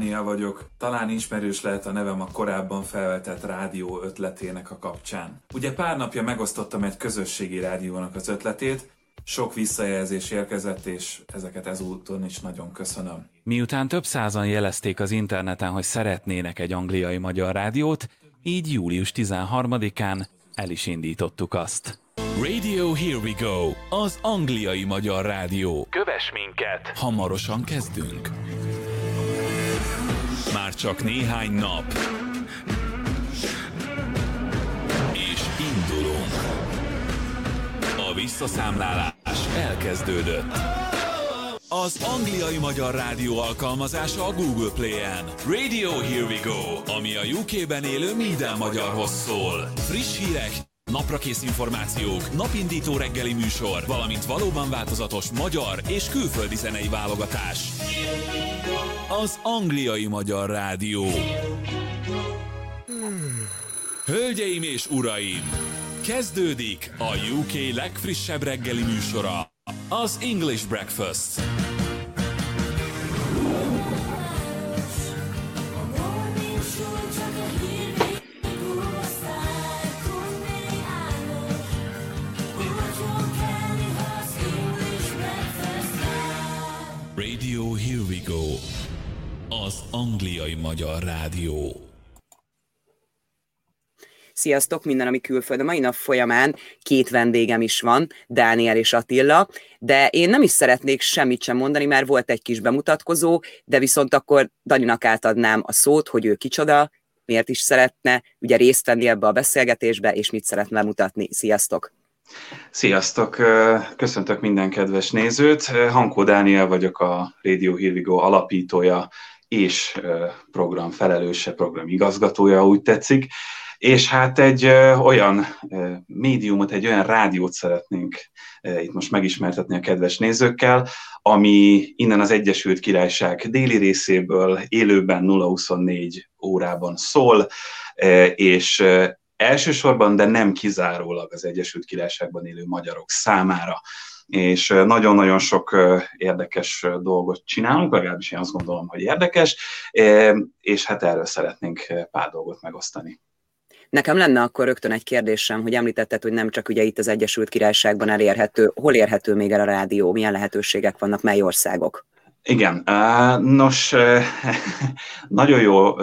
Dániel vagyok, talán ismerős lehet a nevem a korábban felvetett rádió ötletének a kapcsán. Ugye pár napja megosztottam egy közösségi rádiónak az ötletét, sok visszajelzés érkezett, és ezeket ezúton is nagyon köszönöm. Miután több százan jelezték az interneten, hogy szeretnének egy angliai magyar rádiót, így július 13-án el is indítottuk azt. Radio Here We Go, az angliai magyar rádió. Kövess minket! Hamarosan kezdünk. Már csak néhány nap. És indulunk. A visszaszámlálás elkezdődött. Az angliai magyar rádió alkalmazása a Google Play-en. Radio Here We Go, ami a UK-ben élő minden magyarhoz szól. Friss hírek, naprakész információk, napindító reggeli műsor, valamint valóban változatos magyar és külföldi zenei válogatás. Az angliai magyar rádió. Hölgyeim és uraim! Kezdődik a UK legfrissebb reggeli műsora, az English Breakfast. Radio Here We Go, az angliai magyar rádió. Sziasztok, minden, ami külföld. A mai nap folyamán két vendégem is van, Dániel és Attila, de én nem is szeretnék semmit sem mondani, mert volt egy kis bemutatkozó, de viszont akkor Daninak átadnám a szót, hogy ő kicsoda, miért is szeretne ugye részt venni ebbe a beszélgetésbe, és mit szeretne mutatni. Sziasztok! Sziasztok! Köszöntök minden kedves nézőt. Hankó Dániel vagyok a Radio Go alapítója és program felelőse, program igazgatója, úgy tetszik. És hát egy olyan médiumot, egy olyan rádiót szeretnénk itt most megismertetni a kedves nézőkkel, ami innen az Egyesült Királyság déli részéből élőben 0-24 órában szól, és elsősorban, de nem kizárólag az Egyesült Királyságban élő magyarok számára és nagyon-nagyon sok érdekes dolgot csinálunk, legalábbis én azt gondolom, hogy érdekes, és hát erről szeretnénk pár dolgot megosztani. Nekem lenne akkor rögtön egy kérdésem, hogy említetted, hogy nem csak ugye itt az Egyesült Királyságban elérhető, hol érhető még el a rádió, milyen lehetőségek vannak, mely országok? Igen, nos, nagyon jó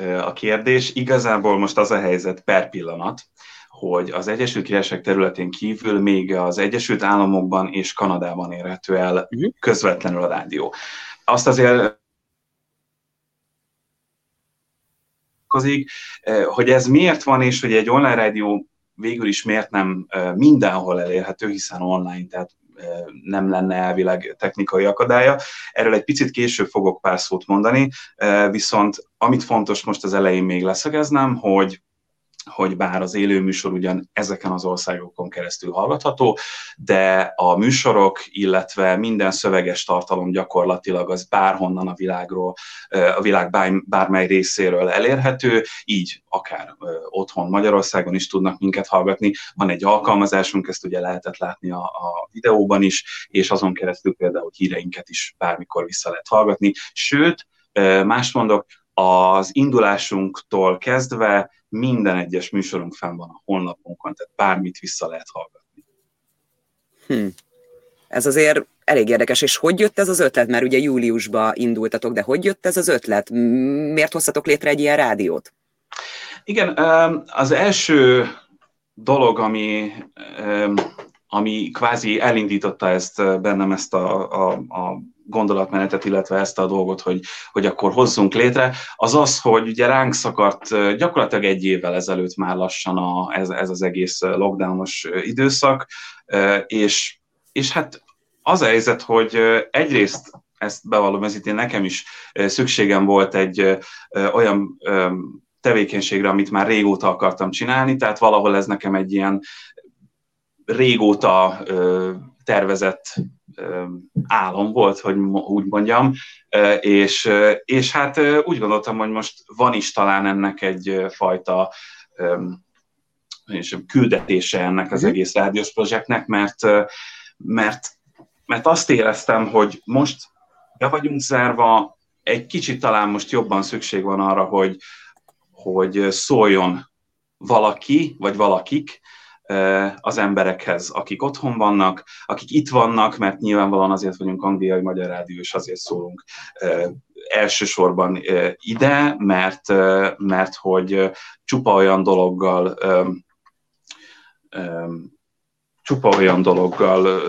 a kérdés. Igazából most az a helyzet per pillanat, hogy az Egyesült Királyság területén kívül még az Egyesült Államokban és Kanadában érhető el mhm. közvetlenül a rádió. Azt azért hogy ez miért van, és hogy egy online rádió végül is miért nem mindenhol elérhető, hiszen online, tehát nem lenne elvileg technikai akadálya. Erről egy picit később fogok pár szót mondani, viszont amit fontos most az elején még leszögeznem, hogy hogy bár az élő műsor ugyan ezeken az országokon keresztül hallgatható, de a műsorok, illetve minden szöveges tartalom gyakorlatilag az bárhonnan a világról, a világ bármely részéről elérhető, így akár otthon Magyarországon is tudnak minket hallgatni. Van egy alkalmazásunk, ezt ugye lehetett látni a, a videóban is, és azon keresztül például híreinket is bármikor vissza lehet hallgatni. Sőt, más mondok, az indulásunktól kezdve minden egyes műsorunk fenn van a honlapunkon, tehát bármit vissza lehet hallgatni. Hm. Ez azért elég érdekes, és hogy jött ez az ötlet? Mert ugye júliusban indultatok, de hogy jött ez az ötlet? Miért hoztatok létre egy ilyen rádiót? Igen, az első dolog, ami, ami kvázi elindította ezt bennem ezt a, a, a gondolatmenetet, illetve ezt a dolgot, hogy, hogy akkor hozzunk létre, az az, hogy ugye ránk szakadt gyakorlatilag egy évvel ezelőtt már lassan a, ez, ez az egész lockdownos időszak, és, és hát az a helyzet, hogy egyrészt ezt bevallom, ez itt én nekem is szükségem volt egy olyan tevékenységre, amit már régóta akartam csinálni, tehát valahol ez nekem egy ilyen régóta tervezett álom volt, hogy úgy mondjam, és, és hát úgy gondoltam, hogy most van is talán ennek egy fajta és küldetése ennek az mhm. egész rádiós projektnek, mert, mert, mert azt éreztem, hogy most be vagyunk zárva, egy kicsit talán most jobban szükség van arra, hogy, hogy szóljon valaki, vagy valakik az emberekhez, akik otthon vannak, akik itt vannak, mert nyilvánvalóan azért vagyunk angliai magyar rádió, és azért szólunk elsősorban ide, mert, mert hogy csupa olyan dologgal csupa olyan dologgal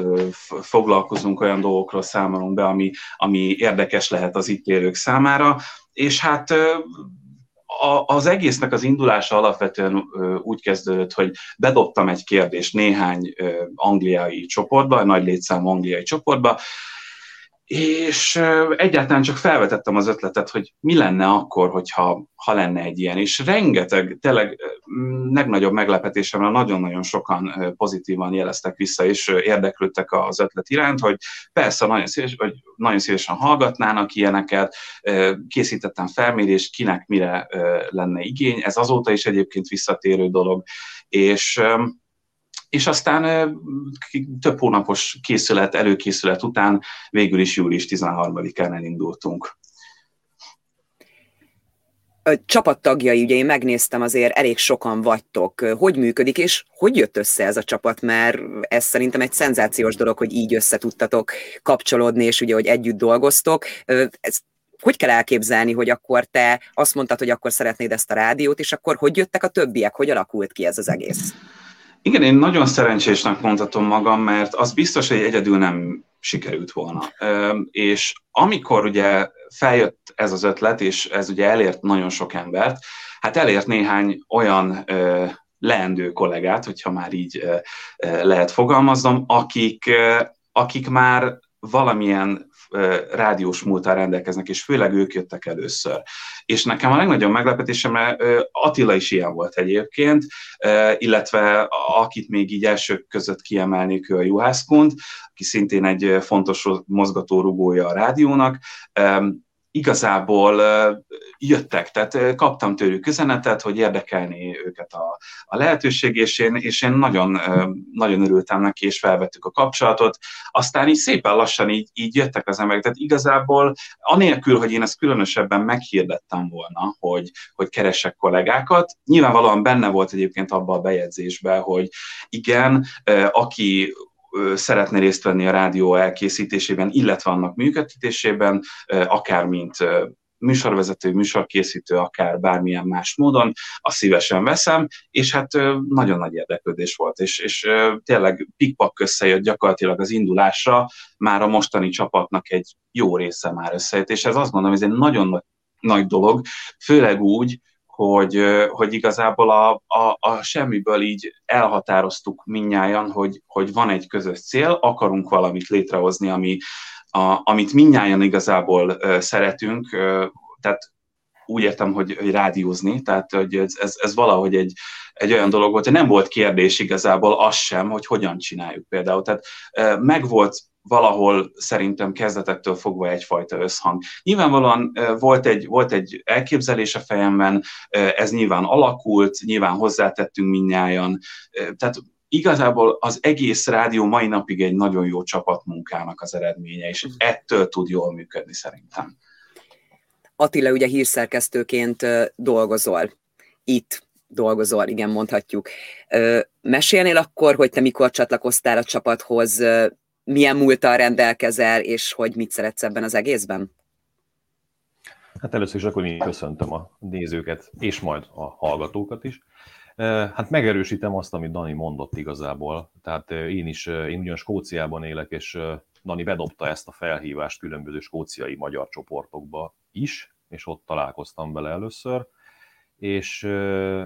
foglalkozunk, olyan dolgokról számolunk be, ami, ami érdekes lehet az itt élők számára, és hát az egésznek az indulása alapvetően úgy kezdődött, hogy bedobtam egy kérdést néhány angliai csoportba, nagy létszámú angliai csoportba, és egyáltalán csak felvetettem az ötletet, hogy mi lenne akkor, hogyha ha lenne egy ilyen, és rengeteg, tényleg legnagyobb meglepetésemre nagyon-nagyon sokan pozitívan jeleztek vissza, és érdeklődtek az ötlet iránt, hogy persze nagyon, szíves, hogy nagyon szívesen hallgatnának ilyeneket, készítettem felmérést, kinek mire lenne igény, ez azóta is egyébként visszatérő dolog, és és aztán több hónapos készület, előkészület után végül is július 13-án elindultunk. A csapattagjai, ugye én megnéztem azért, elég sokan vagytok. Hogy működik, és hogy jött össze ez a csapat? Mert ez szerintem egy szenzációs dolog, hogy így össze tudtatok kapcsolódni, és ugye, hogy együtt dolgoztok. Ez hogy kell elképzelni, hogy akkor te azt mondtad, hogy akkor szeretnéd ezt a rádiót, és akkor hogy jöttek a többiek? Hogy alakult ki ez az egész? Igen, én nagyon szerencsésnek mondhatom magam, mert az biztos, hogy egyedül nem sikerült volna. És amikor ugye feljött ez az ötlet, és ez ugye elért nagyon sok embert, hát elért néhány olyan leendő kollégát, hogyha már így lehet fogalmaznom, akik, akik már valamilyen rádiós múltán rendelkeznek, és főleg ők jöttek először. És nekem a legnagyobb meglepetésem, Attila is ilyen volt egyébként, illetve akit még így elsők között kiemelnék, ő a Juhász Kund, aki szintén egy fontos mozgatórugója a rádiónak igazából jöttek, tehát kaptam tőlük üzenetet, hogy érdekelni őket a, a lehetőség, és én, és én nagyon, nagyon örültem neki, és felvettük a kapcsolatot. Aztán így szépen lassan így, így jöttek az emberek, tehát igazából anélkül, hogy én ezt különösebben meghirdettem volna, hogy, hogy keresek kollégákat, nyilvánvalóan benne volt egyébként abban a bejegyzésben, hogy igen, aki szeretne részt venni a rádió elkészítésében, illetve annak működtetésében, akár mint műsorvezető, műsorkészítő, akár bármilyen más módon, azt szívesen veszem, és hát nagyon nagy érdeklődés volt, és, és tényleg pikpak összejött gyakorlatilag az indulásra, már a mostani csapatnak egy jó része már összejött, és ez azt gondolom, ez egy nagyon nagy, nagy dolog, főleg úgy, hogy, hogy igazából a, a, a semmiből így elhatároztuk minnyáján, hogy, hogy van egy közös cél, akarunk valamit létrehozni, ami, a, amit minnyáján igazából szeretünk, tehát úgy értem, hogy, hogy rádiózni, tehát hogy ez, ez, ez valahogy egy, egy olyan dolog volt, hogy nem volt kérdés igazából az sem, hogy hogyan csináljuk például. Tehát uh, megvolt valahol szerintem kezdetektől fogva egyfajta összhang. Nyilvánvalóan volt egy, volt egy elképzelés a fejemben, ez nyilván alakult, nyilván hozzátettünk minnyáján, tehát igazából az egész rádió mai napig egy nagyon jó csapatmunkának az eredménye, és ettől tud jól működni szerintem. Attila, ugye hírszerkesztőként dolgozol itt, dolgozol, igen, mondhatjuk. Mesélnél akkor, hogy te mikor csatlakoztál a csapathoz, milyen múltal rendelkezel, és hogy mit szeretsz ebben az egészben? Hát először is akkor én köszöntöm a nézőket, és majd a hallgatókat is. Hát megerősítem azt, amit Dani mondott igazából. Tehát én is, én ugyan Skóciában élek, és Dani bedobta ezt a felhívást különböző skóciai magyar csoportokba is, és ott találkoztam vele először. És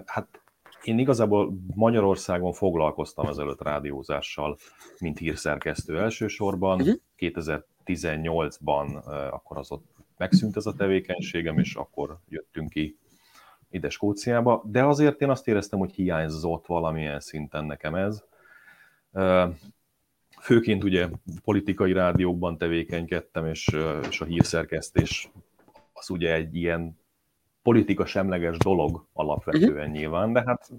hát én igazából Magyarországon foglalkoztam ezelőtt rádiózással, mint hírszerkesztő elsősorban. Uh-huh. Mhm. 2018-ban akkor az ott megszűnt ez a tevékenységem, és akkor jöttünk ki ide Skóciába, de azért én azt éreztem, hogy hiányzott valamilyen szinten nekem ez. Főként ugye politikai rádiókban tevékenykedtem, és, és a hírszerkesztés az ugye egy ilyen politika semleges dolog alapvetően uh-huh. nyilván, de hát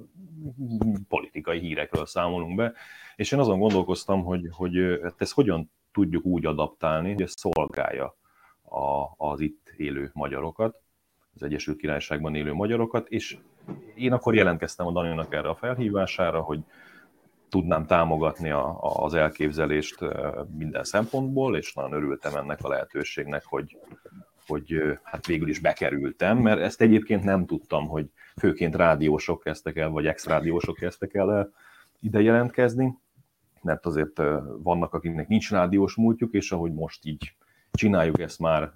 politikai hírekről számolunk be, és én azon gondolkoztam, hogy, hogy ezt hogyan tudjuk úgy adaptálni, hogy ez szolgálja a, az itt élő magyarokat, az Egyesült Királyságban élő magyarokat, és én akkor jelentkeztem a Daninak erre a felhívására, hogy tudnám támogatni a, az elképzelést minden szempontból, és nagyon örültem ennek a lehetőségnek, hogy, hogy hát végül is bekerültem, mert ezt egyébként nem tudtam, hogy főként rádiósok kezdtek el, vagy ex-rádiósok kezdtek el ide jelentkezni, mert azért vannak, akiknek nincs rádiós múltjuk, és ahogy most így csináljuk ezt már,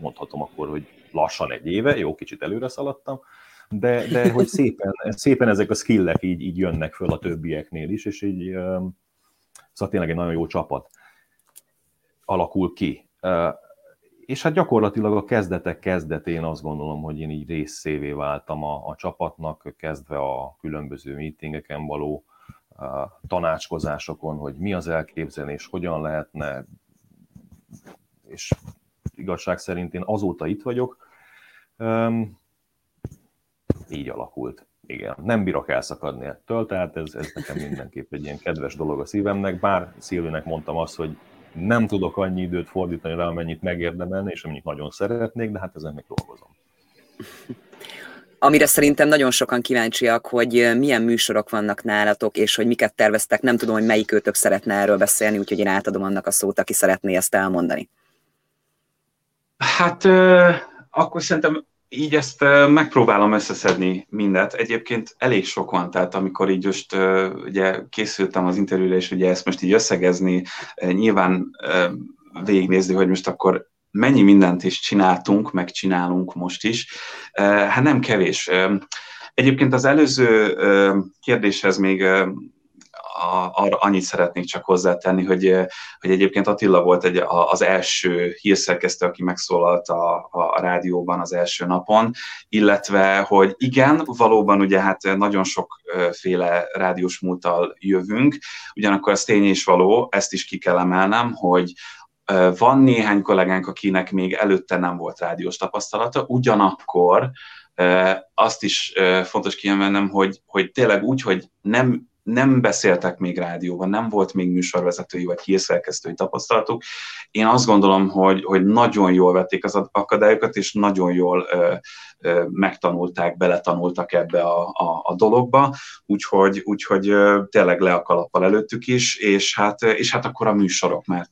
mondhatom akkor, hogy lassan egy éve, jó, kicsit előre szaladtam, de, de hogy szépen, szépen ezek a skillek így, így jönnek föl a többieknél is, és így szóval tényleg egy nagyon jó csapat alakul ki. És hát gyakorlatilag a kezdetek kezdetén azt gondolom, hogy én így részévé váltam a, a csapatnak, kezdve a különböző meetingeken való a tanácskozásokon, hogy mi az elképzelés, hogyan lehetne, és igazság szerint én azóta itt vagyok, így alakult. Igen, nem bírok elszakadni ettől, tehát ez, ez nekem mindenképp egy ilyen kedves dolog a szívemnek, bár Szilvinek mondtam azt, hogy nem tudok annyi időt fordítani rá, amennyit megérdemelne, és amennyit nagyon szeretnék, de hát ezen még dolgozom. Amire szerintem nagyon sokan kíváncsiak, hogy milyen műsorok vannak nálatok, és hogy miket terveztek. Nem tudom, hogy melyik őtök szeretne erről beszélni, úgyhogy én átadom annak a szót, aki szeretné ezt elmondani. Hát akkor szerintem így ezt megpróbálom összeszedni mindet. Egyébként elég sok van, tehát amikor így most ugye készültem az interjúra, és ugye ezt most így összegezni, nyilván végignézni, hogy most akkor mennyi mindent is csináltunk, meg csinálunk most is. Hát nem kevés. Egyébként az előző kérdéshez még arra annyit szeretnék csak hozzátenni, hogy, hogy egyébként Attila volt egy, az első hírszerkesztő, aki megszólalt a, a rádióban az első napon, illetve, hogy igen, valóban ugye hát nagyon sokféle rádiós múltal jövünk, ugyanakkor az tény is való, ezt is ki kell emelnem, hogy van néhány kollégánk, akinek még előtte nem volt rádiós tapasztalata, ugyanakkor azt is fontos kiemelnem, hogy, hogy tényleg úgy, hogy nem nem beszéltek még rádióban, nem volt még műsorvezetői vagy hírszerkesztői tapasztalatuk. Én azt gondolom, hogy, hogy nagyon jól vették az akadályokat, és nagyon jól ö, ö, megtanulták, beletanultak ebbe a, a, a dologba, úgyhogy, úgyhogy ö, tényleg le a kalappal előttük is, és hát, és hát akkor a műsorok, mert,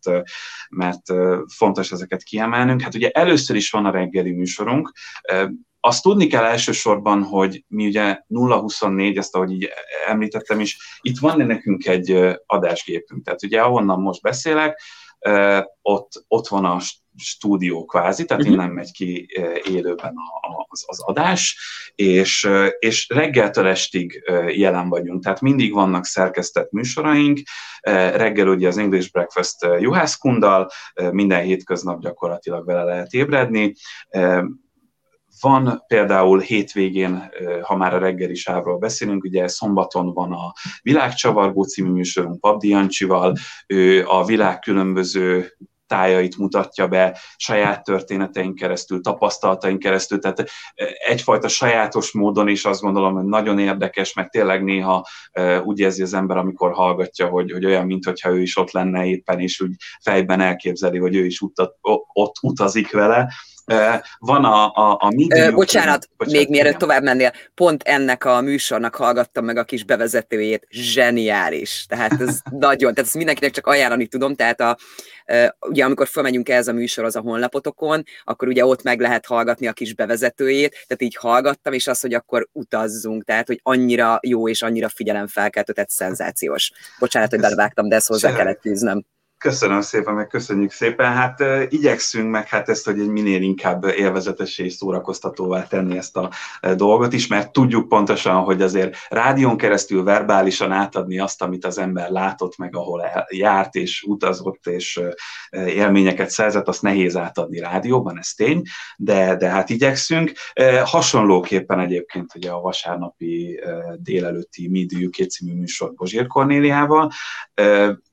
mert fontos ezeket kiemelnünk. Hát ugye először is van a reggeli műsorunk, azt tudni kell elsősorban, hogy mi ugye 024, ezt ahogy így említettem is, itt van nekünk egy adásgépünk, tehát ugye ahonnan most beszélek, ott, ott van a stúdió kvázi, tehát uh-huh. innen megy ki élőben az, az adás, és, és reggeltől estig jelen vagyunk, tehát mindig vannak szerkesztett műsoraink, reggel ugye az English Breakfast juhászkundal, minden hétköznap gyakorlatilag vele lehet ébredni, van például hétvégén, ha már a reggeli sávról beszélünk, ugye szombaton van a Világcsavargó című műsorunk Pabdi Jancsival, ő a világ különböző tájait mutatja be saját történeteink keresztül, tapasztalataink keresztül, tehát egyfajta sajátos módon is azt gondolom, hogy nagyon érdekes, meg tényleg néha úgy érzi az ember, amikor hallgatja, hogy, hogy olyan, mintha ő is ott lenne éppen, és úgy fejben elképzeli, hogy ő is utat, ott utazik vele, van a, a, a medium... Bocsánat, bocsánat, még mielőtt tovább mennél, pont ennek a műsornak hallgattam meg a kis bevezetőjét, zseniális. Tehát ez nagyon, tehát ezt mindenkinek csak ajánlani tudom, tehát a, ugye amikor fölmegyünk ez a műsor az a honlapotokon, akkor ugye ott meg lehet hallgatni a kis bevezetőjét, tehát így hallgattam, és az, hogy akkor utazzunk, tehát hogy annyira jó és annyira figyelemfelkeltő, tehát szenzációs. Bocsánat, hogy belevágtam, de ezt hozzá kellett tűznöm. Köszönöm szépen, meg köszönjük szépen. Hát igyekszünk meg hát ezt, hogy egy minél inkább élvezetesé és szórakoztatóvá tenni ezt a dolgot is, mert tudjuk pontosan, hogy azért rádión keresztül verbálisan átadni azt, amit az ember látott, meg ahol járt és utazott és élményeket szerzett, azt nehéz átadni rádióban, ez tény, de, de hát igyekszünk. Hasonlóképpen egyébként ugye a vasárnapi délelőtti Midi UK című műsor Bozsér Kornéliával.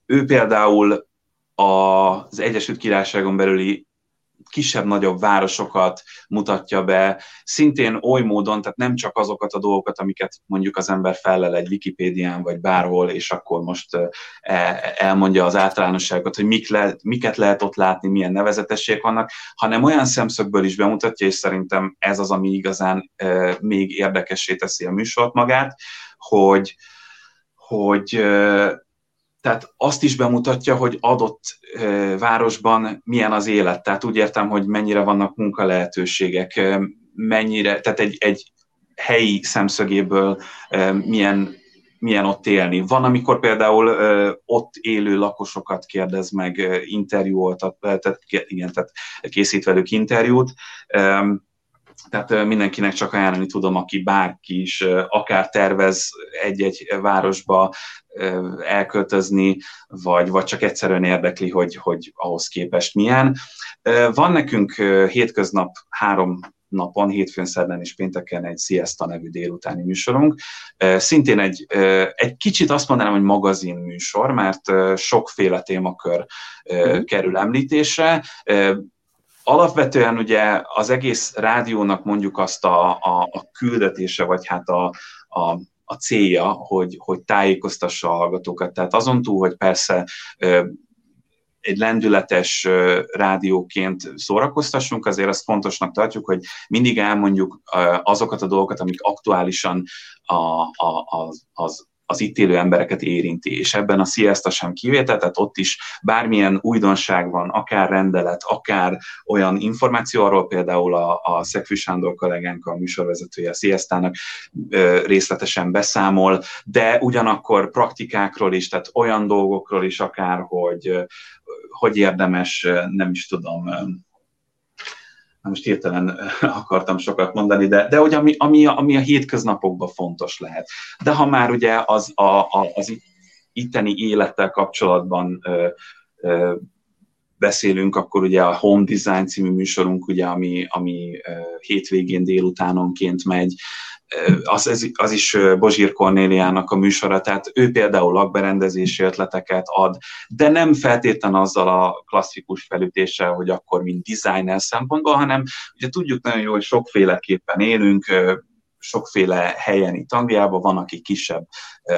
Ő például az Egyesült Királyságon belüli kisebb-nagyobb városokat mutatja be, szintén oly módon, tehát nem csak azokat a dolgokat, amiket mondjuk az ember fellel egy Wikipédián, vagy bárhol, és akkor most e, elmondja az általánosságot, hogy mik le, miket lehet ott látni, milyen nevezetességek vannak, hanem olyan szemszögből is bemutatja, és szerintem ez az, ami igazán még érdekessé teszi a műsort magát, hogy, hogy tehát azt is bemutatja, hogy adott városban milyen az élet. Tehát úgy értem, hogy mennyire vannak munkalehetőségek, mennyire, tehát egy, egy helyi szemszögéből milyen, milyen ott élni. Van, amikor például ott élő lakosokat kérdez meg, interjúoltat, tehát, igen, tehát készít velük interjút, tehát mindenkinek csak ajánlani tudom, aki bárki is akár tervez egy-egy városba elköltözni, vagy, vagy csak egyszerűen érdekli, hogy, hogy ahhoz képest milyen. Van nekünk hétköznap három napon, hétfőn, szerdán és pénteken egy Siesta nevű délutáni műsorunk. Szintén egy, egy kicsit azt mondanám, hogy magazin műsor, mert sokféle témakör mhm. kerül említésre alapvetően ugye az egész rádiónak mondjuk azt a, a, a küldetése, vagy hát a, a, a célja, hogy, hogy tájékoztassa a hallgatókat. Tehát azon túl, hogy persze egy lendületes rádióként szórakoztassunk, azért azt fontosnak tartjuk, hogy mindig elmondjuk azokat a dolgokat, amik aktuálisan a, a, az, az az itt élő embereket érinti, és ebben a Siesta sem kivétel, tehát ott is bármilyen újdonság van, akár rendelet, akár olyan információ, arról például a, a Szegfű Sándor kollégánk, a műsorvezetője a Siestának részletesen beszámol, de ugyanakkor praktikákról is, tehát olyan dolgokról is akár, hogy hogy érdemes, nem is tudom, most hirtelen akartam sokat mondani, de, de hogy ami, ami, a, ami a hétköznapokban fontos lehet. De ha már ugye az, a, a, az itteni élettel kapcsolatban ö, ö, beszélünk, akkor ugye a Home Design című műsorunk, ugye, ami, ami hétvégén délutánonként megy, az, az is Bozsír Kornéliának a műsora, tehát ő például lakberendezési ötleteket ad, de nem feltétlen azzal a klasszikus felütéssel, hogy akkor mint designer szempontból, hanem ugye tudjuk nagyon jól, hogy sokféleképpen élünk, sokféle helyen itt Angliában, van, aki kisebb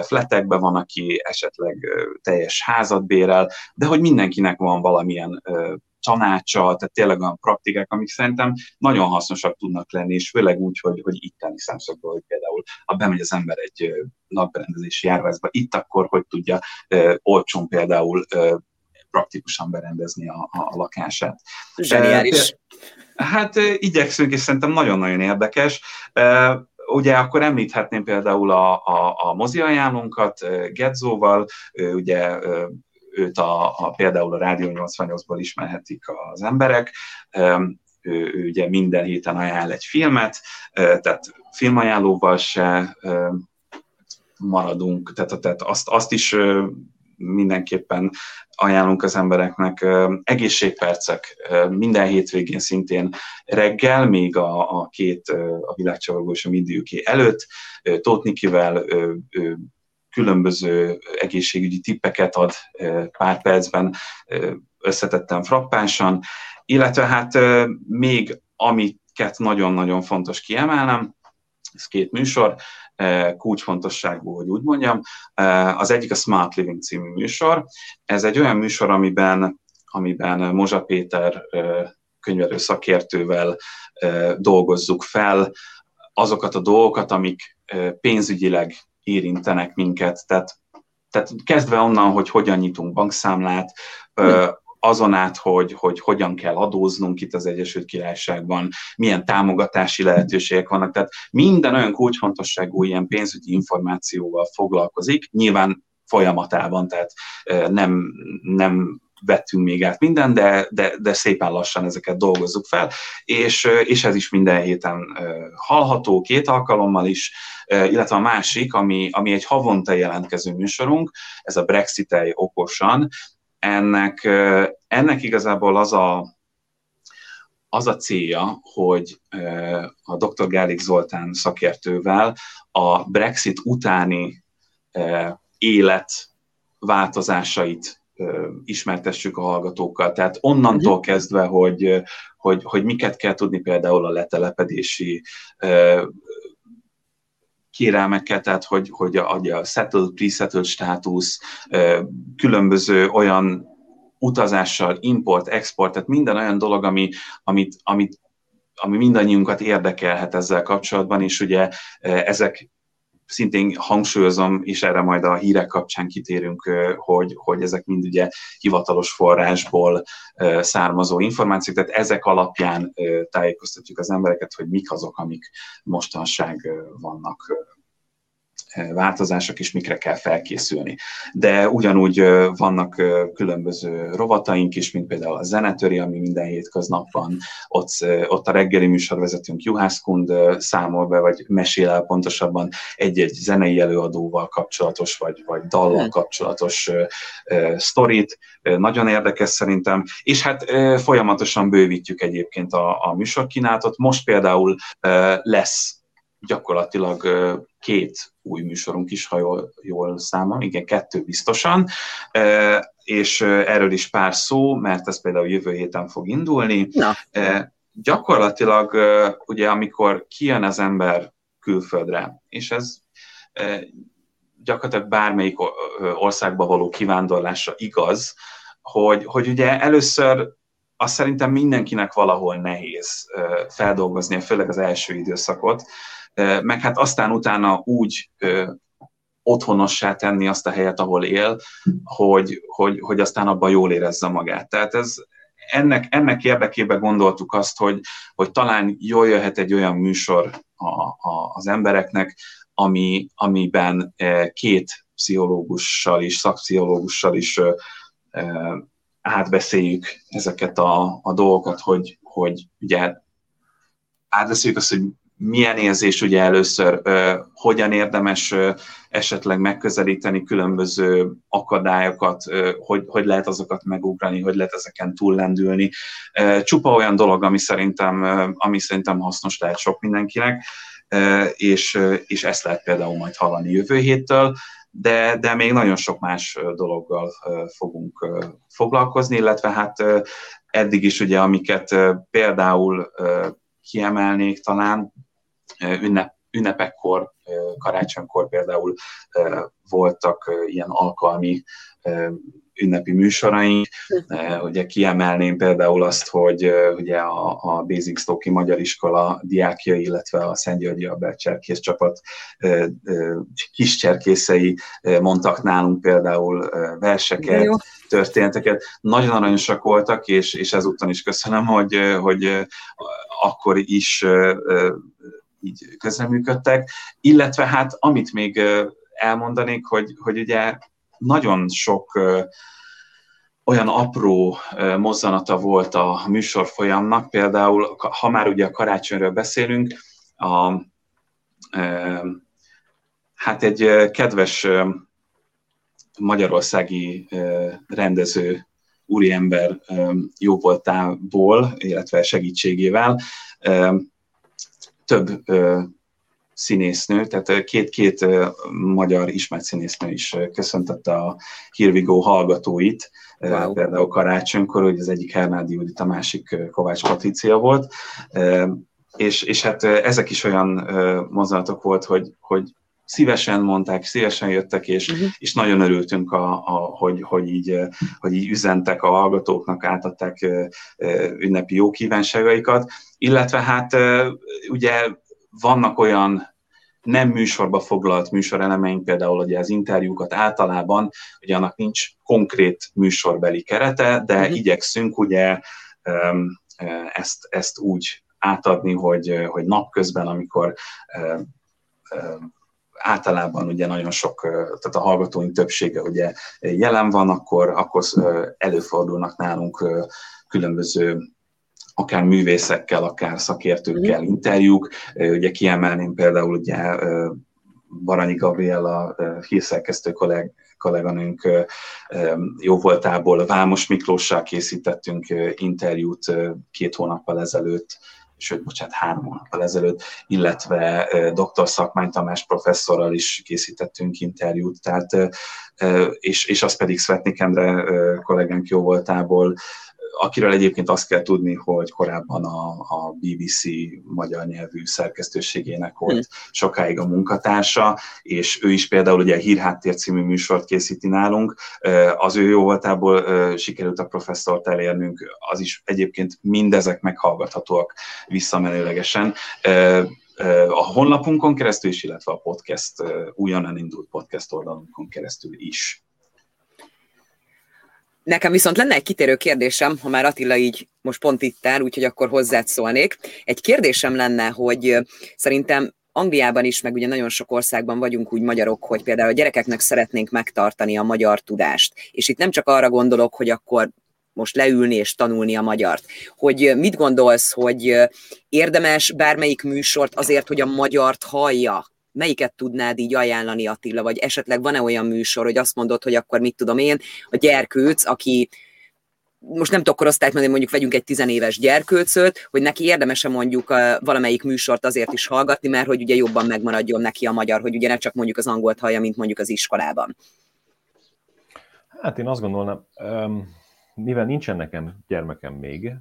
fletekben, van, aki esetleg teljes házat bérel, de hogy mindenkinek van valamilyen tanácsa, tehát tényleg olyan praktikák, amik szerintem nagyon hasznosak tudnak lenni, és főleg úgy, hogy, hogy itteni szemszögből, hogy például ha bemegy az ember egy napberendezési járványba, itt akkor hogy tudja olcsón például praktikusan berendezni a, a lakását. Zseniális. Hát igyekszünk, és szerintem nagyon-nagyon érdekes. Ugye akkor említhetném például a, a, a mozi ajánlónkat Gedzóval, ugye őt a, a, például a Rádió 88-ból ismerhetik az emberek, ő, ő ugye minden héten ajánl egy filmet, tehát filmajánlóval se maradunk, tehát, tehát azt, azt is mindenképpen ajánlunk az embereknek. Egészségpercek minden hétvégén szintén reggel, még a, a két a világcsavagó és a Mindiuké előtt, Tóth Nikivel különböző egészségügyi tippeket ad pár percben, összetettem frappánsan, illetve hát még amiket nagyon-nagyon fontos kiemelnem, ez két műsor, kulcsfontosságú, hogy úgy mondjam. Az egyik a Smart Living című műsor. Ez egy olyan műsor, amiben, amiben Mozsa Péter könyvelő szakértővel dolgozzuk fel azokat a dolgokat, amik pénzügyileg érintenek minket. Tehát, tehát kezdve onnan, hogy hogyan nyitunk bankszámlát, azon át, hogy, hogy hogyan kell adóznunk itt az Egyesült Királyságban, milyen támogatási lehetőségek vannak. Tehát minden olyan kulcsfontosságú ilyen pénzügyi információval foglalkozik, nyilván folyamatában, tehát nem, nem vettünk még át minden, de, de, de szépen lassan ezeket dolgozzuk fel, és, és ez is minden héten hallható, két alkalommal is, illetve a másik, ami, ami egy havonta jelentkező műsorunk, ez a brexit okosan, ennek, ennek igazából az a, az a célja, hogy a dr. Gálik Zoltán szakértővel a Brexit utáni élet változásait ismertessük a hallgatókkal. Tehát onnantól mhm. kezdve, hogy, hogy, hogy miket kell tudni például a letelepedési kérelmekkel, tehát hogy, hogy a, a settled, pre-settled státusz, különböző olyan utazással, import, export, tehát minden olyan dolog, ami, amit, amit ami mindannyiunkat érdekelhet ezzel kapcsolatban, és ugye ezek szintén hangsúlyozom, és erre majd a hírek kapcsán kitérünk, hogy, hogy ezek mind ugye hivatalos forrásból származó információk, tehát ezek alapján tájékoztatjuk az embereket, hogy mik azok, amik mostanság vannak változások, és mikre kell felkészülni. De ugyanúgy vannak különböző rovataink is, mint például a Zenetöri, ami minden hétköznap van, ott, ott a reggeli műsorvezetőnk Juhászkund számol be, vagy mesél el pontosabban egy-egy zenei előadóval kapcsolatos, vagy, vagy dallal hmm. kapcsolatos sztorit. Nagyon érdekes szerintem, és hát folyamatosan bővítjük egyébként a, a műsorkínálatot. Most például lesz gyakorlatilag két új műsorunk is, ha jól, jól számom, igen, kettő biztosan, és erről is pár szó, mert ez például jövő héten fog indulni. Na. Gyakorlatilag ugye amikor kijön az ember külföldre, és ez gyakorlatilag bármelyik országba való kivándorlásra igaz, hogy, hogy ugye először azt szerintem mindenkinek valahol nehéz feldolgozni, főleg az első időszakot, meg hát aztán utána úgy otthonossá tenni azt a helyet, ahol él, hogy, hogy, hogy aztán abban jól érezze magát. Tehát ez, ennek, ennek érdekében gondoltuk azt, hogy, hogy talán jól jöhet egy olyan műsor a, a, az embereknek, ami, amiben két pszichológussal is, szakpszichológussal is átbeszéljük ezeket a, a dolgokat, hogy, hogy ugye átbeszéljük azt, hogy milyen érzés ugye először, hogyan érdemes esetleg megközelíteni különböző akadályokat, hogy, hogy lehet azokat megugrani, hogy lehet ezeken túllendülni. Csupa olyan dolog, ami szerintem, ami szerintem hasznos lehet sok mindenkinek, és, és ezt lehet például majd hallani jövő héttől, de, de még nagyon sok más dologgal fogunk foglalkozni, illetve hát eddig is ugye, amiket például kiemelnék talán, ünnep, ünnepekkor, karácsonykor például voltak ilyen alkalmi ünnepi műsoraink. Ugye kiemelném például azt, hogy ugye a, a Basic Stoki Magyar Iskola diákja, illetve a Szent Györgyi Albert cserkész csapat kis cserkészei mondtak nálunk például verseket, történeteket. Nagyon aranyosak voltak, és, és ezúttal is köszönöm, hogy, hogy akkor is így közreműködtek, illetve hát amit még elmondanék, hogy, hogy ugye nagyon sok olyan apró mozzanata volt a műsor folyamnak, például, ha már ugye a karácsonyról beszélünk, a, hát egy kedves magyarországi rendező úriember jóvoltából, illetve segítségével több színésznő, tehát két-két magyar ismert színésznő is köszöntette a Hirvigó hallgatóit, wow. például karácsonykor, hogy az egyik Hernádi Judit, a másik Kovács Patricia volt, és, és hát ezek is olyan mozdulatok volt, hogy, hogy szívesen mondták, szívesen jöttek, és, uh-huh. és nagyon örültünk, a, a, hogy, hogy, így, hogy így üzentek a hallgatóknak, átadták ünnepi jó kívánságaikat, illetve hát ugye vannak olyan nem műsorba foglalt műsorelemeink, például ugye az interjúkat általában, ugye annak nincs konkrét műsorbeli kerete, de uh-huh. igyekszünk ugye ezt, ezt úgy átadni, hogy, hogy napközben, amikor általában ugye nagyon sok, tehát a hallgatóink többsége ugye jelen van, akkor, akkor előfordulnak nálunk különböző akár művészekkel, akár szakértőkkel mhm. interjúk. Ugye kiemelném például ugye Baranyi Gabriela hírszerkesztő kolleg, kolléganőnk jó voltából Vámos Miklóssal készítettünk interjút két hónappal ezelőtt, sőt, bocsánat, három hónappal ezelőtt, illetve dr. Szakmány Tamás professzorral is készítettünk interjút, tehát, és, és az pedig Svetnik Endre kollégánk jó voltából akiről egyébként azt kell tudni, hogy korábban a, a BBC magyar nyelvű szerkesztőségének volt hmm. sokáig a munkatársa, és ő is például ugye a Hírháttér című műsort készíti nálunk. Az ő jó voltából sikerült a professzort elérnünk, az is egyébként mindezek meghallgathatóak visszamenőlegesen a honlapunkon keresztül is, illetve a podcast, újonnan indult podcast oldalunkon keresztül is. Nekem viszont lenne egy kitérő kérdésem, ha már Attila így most pont itt áll, úgyhogy akkor hozzád szólnék. Egy kérdésem lenne, hogy szerintem Angliában is, meg ugye nagyon sok országban vagyunk úgy magyarok, hogy például a gyerekeknek szeretnénk megtartani a magyar tudást. És itt nem csak arra gondolok, hogy akkor most leülni és tanulni a magyart. Hogy mit gondolsz, hogy érdemes bármelyik műsort azért, hogy a magyart hallja, melyiket tudnád így ajánlani Attila, vagy esetleg van-e olyan műsor, hogy azt mondod, hogy akkor mit tudom én, a gyerkőc, aki most nem tudok korosztályt mondani, mondjuk vegyünk egy tizenéves gyerkőcöt, hogy neki érdemese mondjuk a, valamelyik műsort azért is hallgatni, mert hogy ugye jobban megmaradjon neki a magyar, hogy ugye ne csak mondjuk az angolt hallja, mint mondjuk az iskolában. Hát én azt gondolnám, mivel nincsen nekem gyermekem még,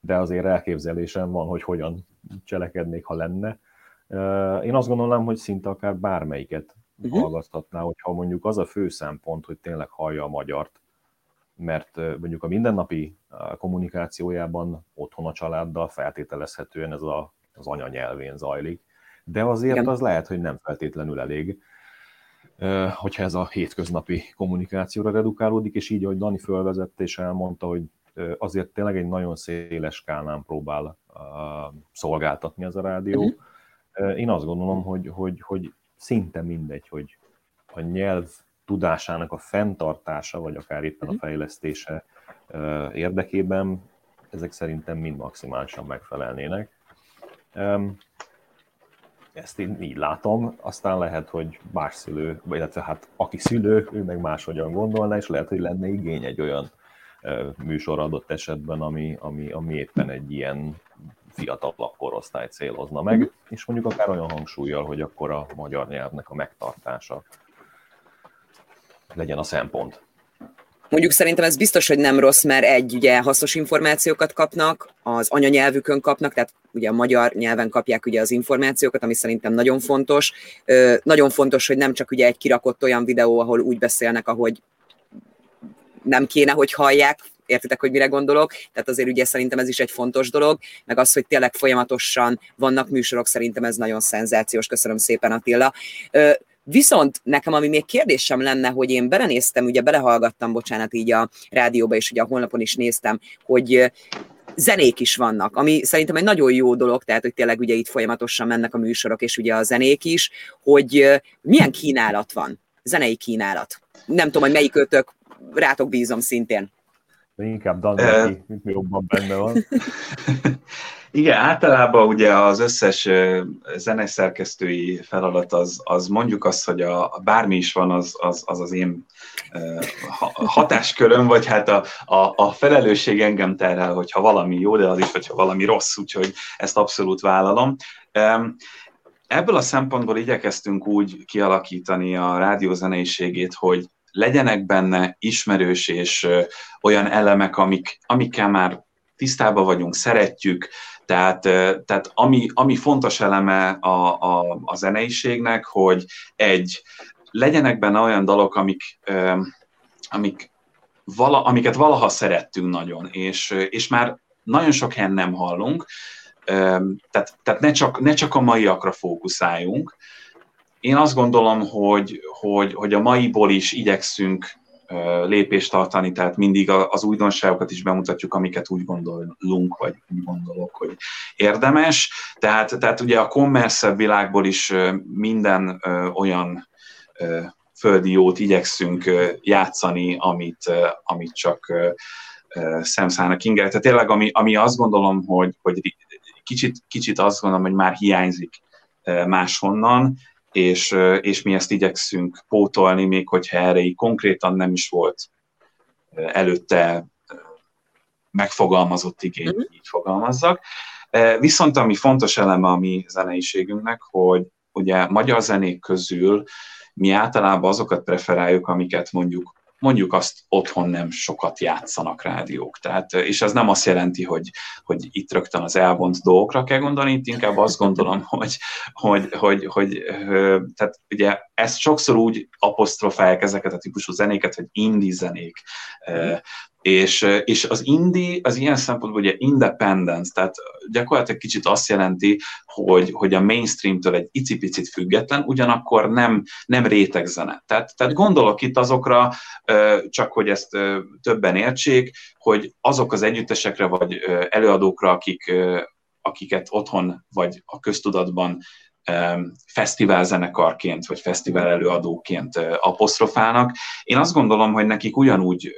de azért elképzelésem van, hogy hogyan cselekednék, ha lenne, én azt gondolom, hogy szinte akár bármelyiket uh-huh. hallgathatná, hogyha mondjuk az a fő szempont, hogy tényleg hallja a magyart, mert mondjuk a mindennapi kommunikációjában otthon a családdal feltételezhetően ez a, az anyanyelvén zajlik, de azért Igen. az lehet, hogy nem feltétlenül elég, hogyha ez a hétköznapi kommunikációra redukálódik, és így, ahogy Dani fölvezette és elmondta, hogy azért tényleg egy nagyon széles skálán próbál szolgáltatni ez a rádió, uh-huh én azt gondolom, hogy, hogy, hogy szinte mindegy, hogy a nyelv tudásának a fenntartása, vagy akár éppen a mhm. fejlesztése érdekében ezek szerintem mind maximálisan megfelelnének. Ezt én így látom, aztán lehet, hogy más szülő, vagy illetve hát aki szülő, ő meg máshogyan gondolna, és lehet, hogy lenne igény egy olyan műsor adott esetben, ami, ami, ami éppen egy ilyen fiatalabb korosztály célozna meg, mm. és mondjuk akár olyan hangsúlyjal, hogy akkor a magyar nyelvnek a megtartása legyen a szempont. Mondjuk szerintem ez biztos, hogy nem rossz, mert egy, ugye hasznos információkat kapnak, az anyanyelvükön kapnak, tehát ugye a magyar nyelven kapják ugye az információkat, ami szerintem nagyon fontos. Ö, nagyon fontos, hogy nem csak ugye egy kirakott olyan videó, ahol úgy beszélnek, ahogy nem kéne, hogy hallják, értitek, hogy mire gondolok, tehát azért ugye szerintem ez is egy fontos dolog, meg az, hogy tényleg folyamatosan vannak műsorok, szerintem ez nagyon szenzációs, köszönöm szépen Attila. Viszont nekem, ami még kérdésem lenne, hogy én belenéztem, ugye belehallgattam, bocsánat, így a rádióba, és ugye a honlapon is néztem, hogy zenék is vannak, ami szerintem egy nagyon jó dolog, tehát hogy tényleg ugye itt folyamatosan mennek a műsorok, és ugye a zenék is, hogy milyen kínálat van, zenei kínálat. Nem tudom, hogy melyik ötök, rátok bízom szintén. De inkább Dan neki, mint jobban benne van. Igen, általában ugye az összes zeneszerkesztői feladat az, az mondjuk azt, hogy a, a bármi is van, az az, az, az én hatásköröm, vagy hát a, a, a felelősség engem terhel, hogyha valami jó, de az is, hogyha valami rossz, úgyhogy ezt abszolút vállalom. Ebből a szempontból igyekeztünk úgy kialakítani a rádiózeneiségét, hogy legyenek benne ismerős és olyan elemek, amik, amikkel már tisztában vagyunk, szeretjük, tehát, tehát ami, ami fontos eleme a, a, a zeneiségnek, hogy egy, legyenek benne olyan dalok, amik, amik vala, amiket valaha szerettünk nagyon, és, és már nagyon sok helyen nem hallunk, tehát, tehát ne, csak, ne csak a maiakra fókuszáljunk, én azt gondolom, hogy, hogy, hogy a maiból is igyekszünk lépést tartani, tehát mindig az újdonságokat is bemutatjuk, amiket úgy gondolunk, vagy úgy gondolok, hogy érdemes. Tehát, tehát ugye a kommerszebb világból is minden olyan földi jót igyekszünk játszani, amit, amit csak szemszállnak inger. Tehát tényleg, ami, ami azt gondolom, hogy, hogy kicsit, kicsit azt gondolom, hogy már hiányzik máshonnan, és, és mi ezt igyekszünk pótolni, még hogyha erre így konkrétan nem is volt előtte megfogalmazott igény, mm-hmm. így fogalmazzak. Viszont ami fontos eleme a mi zeneiségünknek, hogy ugye magyar zenék közül mi általában azokat preferáljuk, amiket mondjuk mondjuk azt otthon nem sokat játszanak rádiók. Tehát, és ez nem azt jelenti, hogy, hogy itt rögtön az elvont dolgokra kell gondolni, itt inkább azt gondolom, hogy, hogy, hogy, hogy tehát ugye ezt sokszor úgy apostrofálják ezeket a típusú zenéket, hogy indie zenék, és, és az indie az ilyen szempontból ugye independence, tehát gyakorlatilag kicsit azt jelenti, hogy, hogy a mainstreamtől egy icipicit független, ugyanakkor nem, nem rétegzene. Tehát, tehát gondolok itt azokra, csak hogy ezt többen értsék, hogy azok az együttesekre vagy előadókra, akik, akiket otthon vagy a köztudatban fesztiválzenekarként, vagy fesztivál előadóként apostrofálnak. Én azt gondolom, hogy nekik ugyanúgy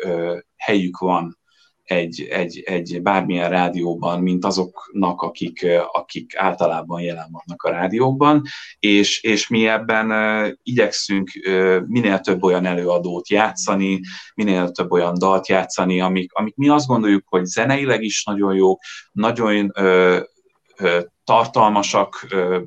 helyük van egy, egy, egy bármilyen rádióban, mint azoknak, akik, akik általában jelen vannak a rádióban, és, és mi ebben igyekszünk minél több olyan előadót játszani, minél több olyan dalt játszani, amik, amik mi azt gondoljuk, hogy zeneileg is nagyon jók, nagyon ö, ö, tartalmasak, ö,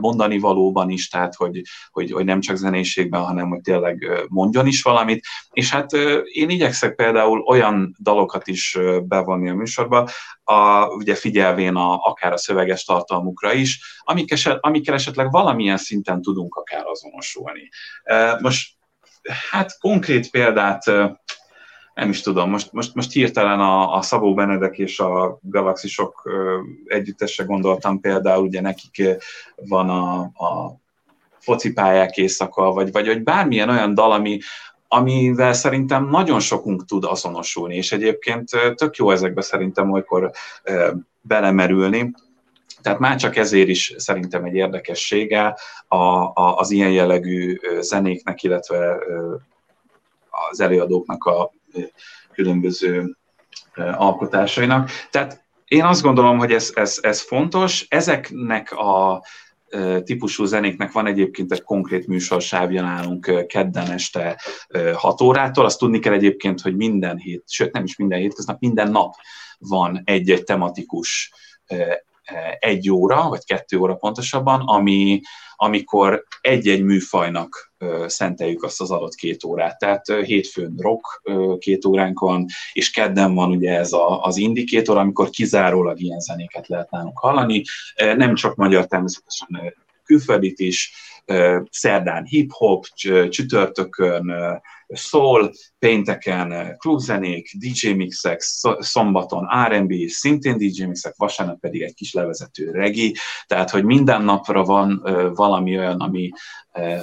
mondani valóban is, tehát hogy, hogy, hogy nem csak zenéségben, hanem hogy tényleg mondjon is valamit. És hát én igyekszek például olyan dalokat is bevonni a műsorba, a, ugye figyelvén a, akár a szöveges tartalmukra is, amik eset, amikkel esetleg valamilyen szinten tudunk akár azonosulni. Most hát konkrét példát nem is tudom, most, most, most hirtelen a, a Szabó Benedek és a Galaxisok együttese gondoltam például, ugye nekik van a, a focipályák éjszaka, vagy, vagy, vagy bármilyen olyan dal, ami, amivel szerintem nagyon sokunk tud azonosulni, és egyébként tök jó ezekbe szerintem olykor belemerülni. Tehát már csak ezért is szerintem egy érdekessége a, a, az ilyen jellegű zenéknek, illetve az előadóknak a különböző alkotásainak. Tehát én azt gondolom, hogy ez, ez, ez fontos. Ezeknek a típusú zenéknek van egyébként egy konkrét műsorsávja nálunk kedden este 6 órától. Azt tudni kell egyébként, hogy minden hét, sőt nem is minden hétköznap, minden nap van egy-egy tematikus egy óra, vagy kettő óra pontosabban, ami, amikor egy-egy műfajnak szenteljük azt az adott két órát. Tehát hétfőn rock két óránk van, és kedden van ugye ez a, az indikétor, amikor kizárólag ilyen zenéket lehet nálunk hallani. Nem csak magyar, természetesen külföldit is, szerdán hip-hop, csütörtökön soul, pénteken klubzenék, DJ mixek, szombaton R&B, szintén DJ mixek, vasárnap pedig egy kis levezető regi, tehát hogy minden napra van valami olyan, ami,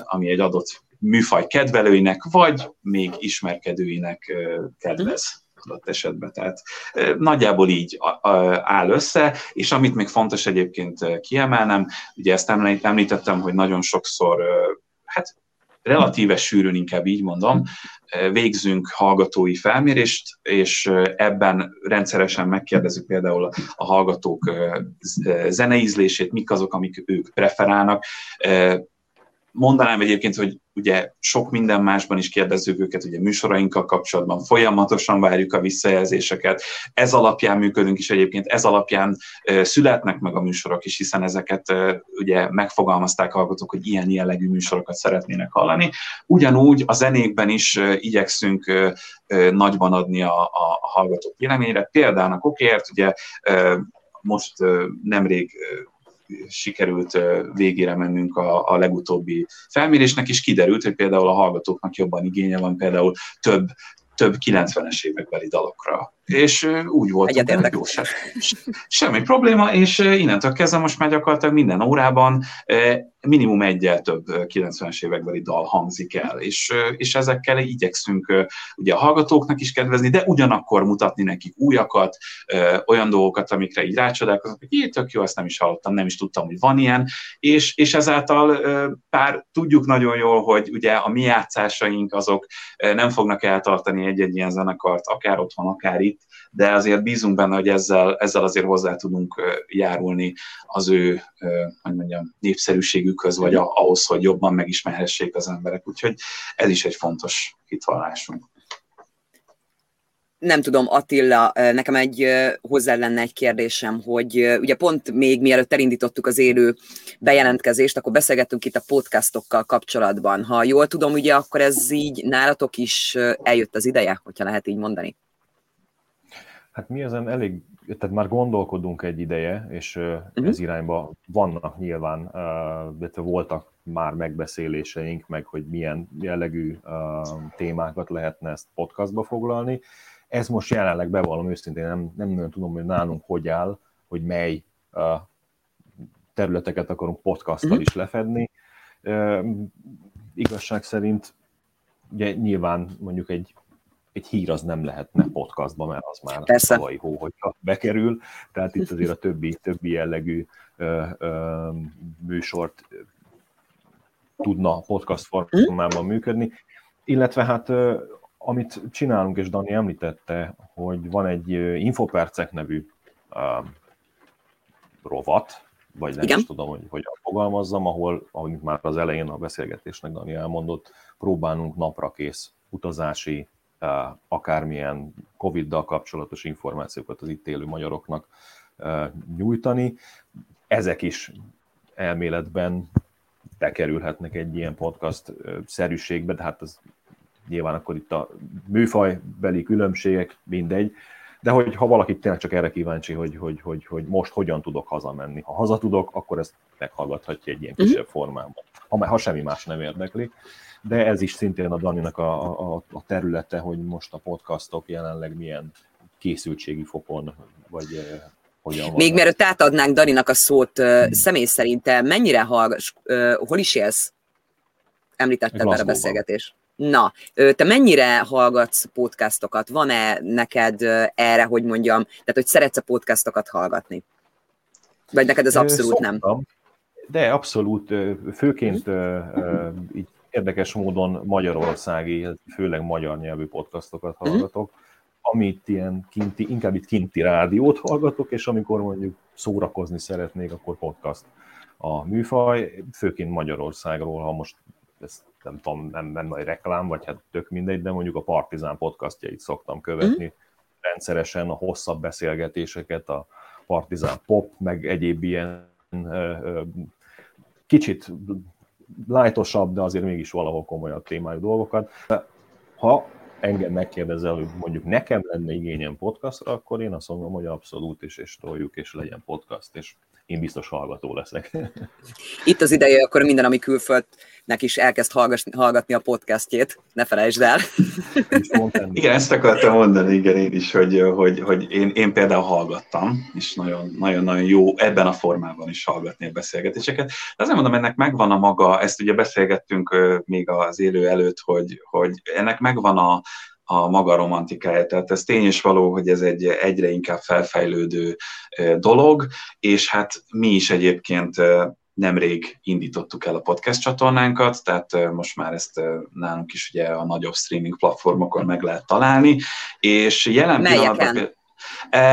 ami egy adott műfaj kedvelőinek, vagy még ismerkedőinek kedvez adott esetben. Tehát nagyjából így áll össze, és amit még fontos egyébként kiemelnem, ugye ezt említettem, hogy nagyon sokszor, hát relatíve sűrűn, inkább így mondom, végzünk hallgatói felmérést, és ebben rendszeresen megkérdezzük például a hallgatók zeneízlését, mik azok, amik ők preferálnak. Mondanám egyébként, hogy ugye sok minden másban is kérdezzük őket, ugye műsorainkkal kapcsolatban folyamatosan várjuk a visszajelzéseket, ez alapján működünk is egyébként, ez alapján születnek meg a műsorok is, hiszen ezeket ugye megfogalmazták hallgatók, hogy ilyen jellegű műsorokat szeretnének hallani. Ugyanúgy a zenékben is igyekszünk nagyban adni a, a, a hallgatók véleményre. Például a kokért, ugye most nemrég sikerült végére mennünk a, a legutóbbi felmérésnek, és kiderült, hogy például a hallgatóknak jobban igénye van például több több 90-es évekbeli dalokra. És úgy volt, hogy jó, se, semmi probléma, és innentől kezdve most már gyakorlatilag minden órában minimum egyel több 90-es évekbeli dal hangzik el, és, és ezekkel igyekszünk ugye a hallgatóknak is kedvezni, de ugyanakkor mutatni nekik újakat, olyan dolgokat, amikre így rácsodálkoznak, hogy így tök jó, ezt nem is hallottam, nem is tudtam, hogy van ilyen, és, és ezáltal pár tudjuk nagyon jól, hogy ugye a mi játszásaink azok nem fognak eltartani egy-egy ilyen zenekart, akár otthon, akár itt, de azért bízunk benne, hogy ezzel, ezzel azért hozzá tudunk járulni az ő, hogy mondjam, népszerűségükhöz, vagy ahhoz, hogy jobban megismerhessék az emberek. Úgyhogy ez is egy fontos hitvallásunk. nem tudom, Attila, nekem egy hozzá lenne egy kérdésem, hogy ugye pont még mielőtt elindítottuk az élő bejelentkezést, akkor beszélgettünk itt a podcastokkal kapcsolatban. Ha jól tudom, ugye akkor ez így nálatok is eljött az ideje, hogyha lehet így mondani. Hát mi ezen elég, tehát már gondolkodunk egy ideje, és uh-huh. ez irányba vannak nyilván, illetve voltak már megbeszéléseink, meg hogy milyen jellegű témákat lehetne ezt podcastba foglalni. Ez most jelenleg bevallom őszintén, nem, nem nagyon tudom, hogy nálunk hogy áll, hogy mely területeket akarunk podcasttal uh-huh. is lefedni. Igazság szerint ugye nyilván mondjuk egy egy hír az nem lehetne podcastba, mert az már Persze. tavalyi hó, hogyha bekerül. Tehát itt azért a többi, többi jellegű ö, ö, műsort tudna podcast formában működni. Illetve hát amit csinálunk, és Dani említette, hogy van egy Infopercek nevű uh, rovat, vagy nem Igen. is tudom, hogy hogyan fogalmazzam, ahol, ahogy már az elején a beszélgetésnek Dani elmondott, próbálunk napra kész utazási akármilyen Covid-dal kapcsolatos információkat az itt élő magyaroknak nyújtani. Ezek is elméletben bekerülhetnek egy ilyen podcast szerűségbe, de hát az nyilván akkor itt a műfajbeli különbségek mindegy, de hogy ha valaki tényleg csak erre kíváncsi, hogy, hogy, hogy, hogy most hogyan tudok hazamenni. Ha haza tudok, akkor ezt meghallgathatja egy ilyen kisebb uh-huh. formában, ha, ha semmi más nem érdekli de ez is szintén a Daninak a, a, a területe, hogy most a podcastok jelenleg milyen készültségi fokon, vagy eh, hogyan. Még mielőtt átadnánk Daninak a szót, hmm. személy szerint te mennyire hallgass, hol is élsz? Említetted már a beszélgetés. Na, te mennyire hallgatsz podcastokat? Van-e neked erre, hogy mondjam, tehát hogy szeretsz a podcastokat hallgatni? Vagy neked ez abszolút Szoktam, nem? De abszolút, főként így érdekes módon magyarországi, főleg magyar nyelvű podcastokat mhm. hallgatok, amit ilyen kinti, inkább itt kinti rádiót hallgatok, és amikor mondjuk szórakozni szeretnék, akkor podcast a műfaj, főként Magyarországról, ha most ezt nem tudom, nem, nem nagy reklám, vagy hát tök mindegy, de mondjuk a Partizán podcastjait szoktam követni mm. rendszeresen, a hosszabb beszélgetéseket, a Partizán Pop, meg egyéb ilyen kicsit lájtosabb, de azért mégis valahol komolyabb témájú dolgokat. Ha engem megkérdezel, hogy mondjuk nekem lenne igényem podcastra, akkor én azt mondom, hogy abszolút, és, és toljuk, és legyen podcast, és én biztos hallgató leszek. Itt az ideje, akkor minden, ami külföldnek is elkezd hallgatni a podcastjét, ne felejtsd el. igen, ezt akartam mondani, igen, én is, hogy, hogy, hogy én, én például hallgattam, és nagyon-nagyon jó ebben a formában is hallgatni a beszélgetéseket. De azért mondom, ennek megvan a maga, ezt ugye beszélgettünk még az élő előtt, hogy, hogy ennek megvan a, a maga romantikája. Tehát ez tény és való, hogy ez egy egyre inkább felfejlődő dolog, és hát mi is egyébként nemrég indítottuk el a podcast csatornánkat, tehát most már ezt nálunk is ugye a nagyobb streaming platformokon meg lehet találni, és jelen Melyeken? pillanatban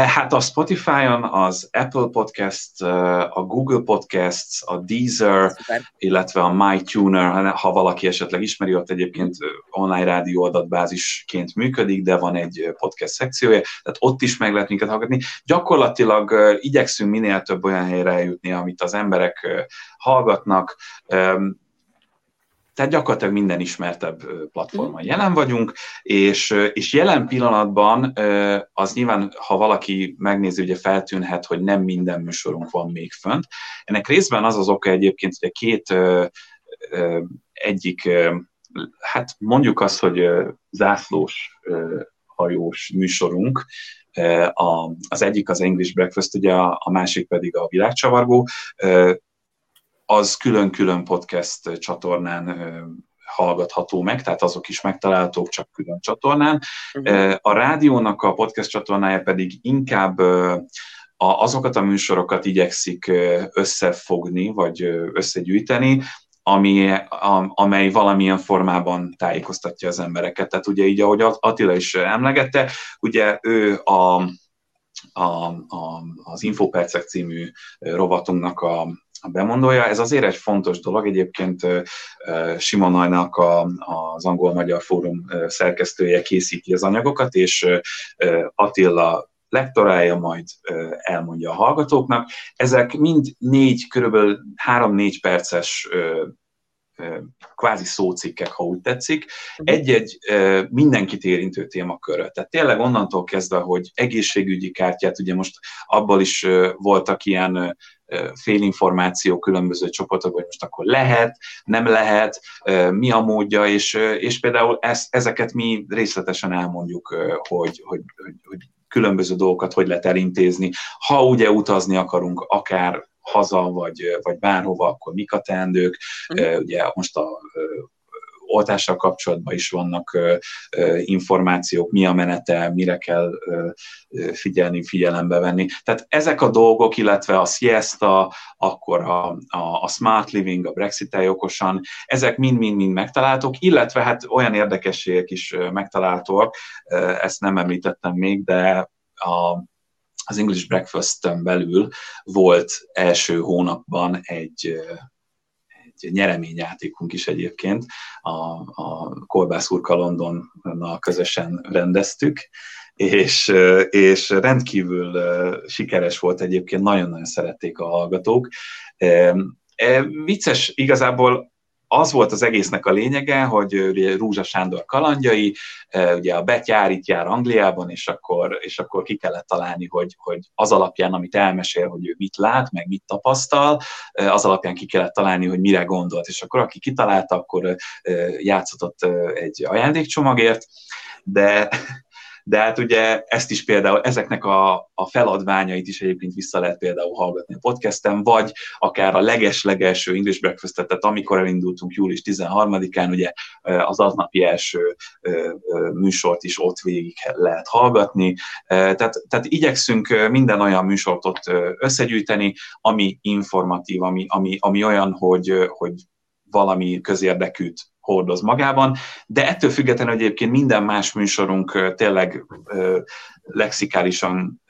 hát a Spotify-on, az Apple Podcast, eh, a Google Podcasts, a Deezer, Szuper. illetve a MyTuner, ha valaki esetleg ismeri, ott egyébként eh, online rádió adatbázisként működik, de van egy podcast szekciója, tehát ott is meg lehet minket hallgatni. Gyakorlatilag igyekszünk minél több olyan helyre eljutni, amit az emberek hallgatnak, tehát gyakorlatilag minden ismertebb platformon mhm. jelen vagyunk, és, és jelen pillanatban az nyilván, ha valaki megnézi, ugye feltűnhet, hogy nem minden műsorunk van még fönt. Ennek részben az az oka egyébként, hogy a két egyik, hát mondjuk azt, hogy zászlós hajós műsorunk, az egyik az English Breakfast, ugye a másik pedig a világcsavargó, az külön-külön podcast csatornán hallgatható meg, tehát azok is megtalálhatók csak külön csatornán. Uh-huh. A rádiónak a podcast csatornája pedig inkább azokat a műsorokat igyekszik összefogni, vagy összegyűjteni, ami, amely valamilyen formában tájékoztatja az embereket. Tehát ugye így, ahogy Attila is emlegette, ugye ő a, a, a, az Infopercek című rovatunknak a, a bemondója. Ez azért egy fontos dolog, egyébként Simon Ajnak a, az Angol-Magyar Fórum szerkesztője készíti az anyagokat, és Attila lektorálja, majd elmondja a hallgatóknak. Ezek mind négy, körülbelül három-négy perces kvázi szócikkek, ha úgy tetszik, mhm. egy-egy mindenkit érintő témakörre. Tehát tényleg onnantól kezdve, hogy egészségügyi kártyát, ugye most abból is voltak ilyen félinformáció különböző csoportok, hogy most akkor lehet, nem lehet, mi a módja, és, és például ezt, ezeket mi részletesen elmondjuk, hogy, hogy, hogy, hogy különböző dolgokat hogy lehet elintézni. Ha ugye utazni akarunk, akár haza, vagy, vagy bárhova, akkor mik a teendők. Mm. Ugye most a oltással kapcsolatban is vannak információk, mi a menete, mire kell figyelni, figyelembe venni. Tehát ezek a dolgok, illetve a siesta, akkor a, a, a smart living, a brexit okosan, ezek mind-mind-mind megtalálhatók, illetve hát olyan érdekességek is megtalálhatóak, ezt nem említettem még, de a, az English Breakfast-ön belül volt első hónapban egy, egy nyereményjátékunk is egyébként, a, a Kolbászurka Londonnal közösen rendeztük, és, és rendkívül sikeres volt egyébként, nagyon-nagyon szerették a hallgatók. Vicces igazából az volt az egésznek a lényege, hogy ugye Rúzsa Sándor kalandjai, ugye a betyár itt jár Angliában, és akkor, és akkor ki kellett találni, hogy, hogy az alapján, amit elmesél, hogy ő mit lát, meg mit tapasztal, az alapján ki kellett találni, hogy mire gondolt, és akkor aki kitalálta, akkor játszott egy ajándékcsomagért, de de hát ugye ezt is például, ezeknek a, a feladványait is egyébként vissza lehet például hallgatni a podcasten, vagy akár a leges-legelső English breakfast tehát amikor elindultunk július 13-án, ugye az aznapi első műsort is ott végig lehet hallgatni, tehát, tehát igyekszünk minden olyan műsort ott összegyűjteni, ami informatív, ami, ami, ami olyan, hogy, hogy valami közérdekűt hordoz magában, de ettől függetlenül egyébként minden más műsorunk tényleg lexikálisan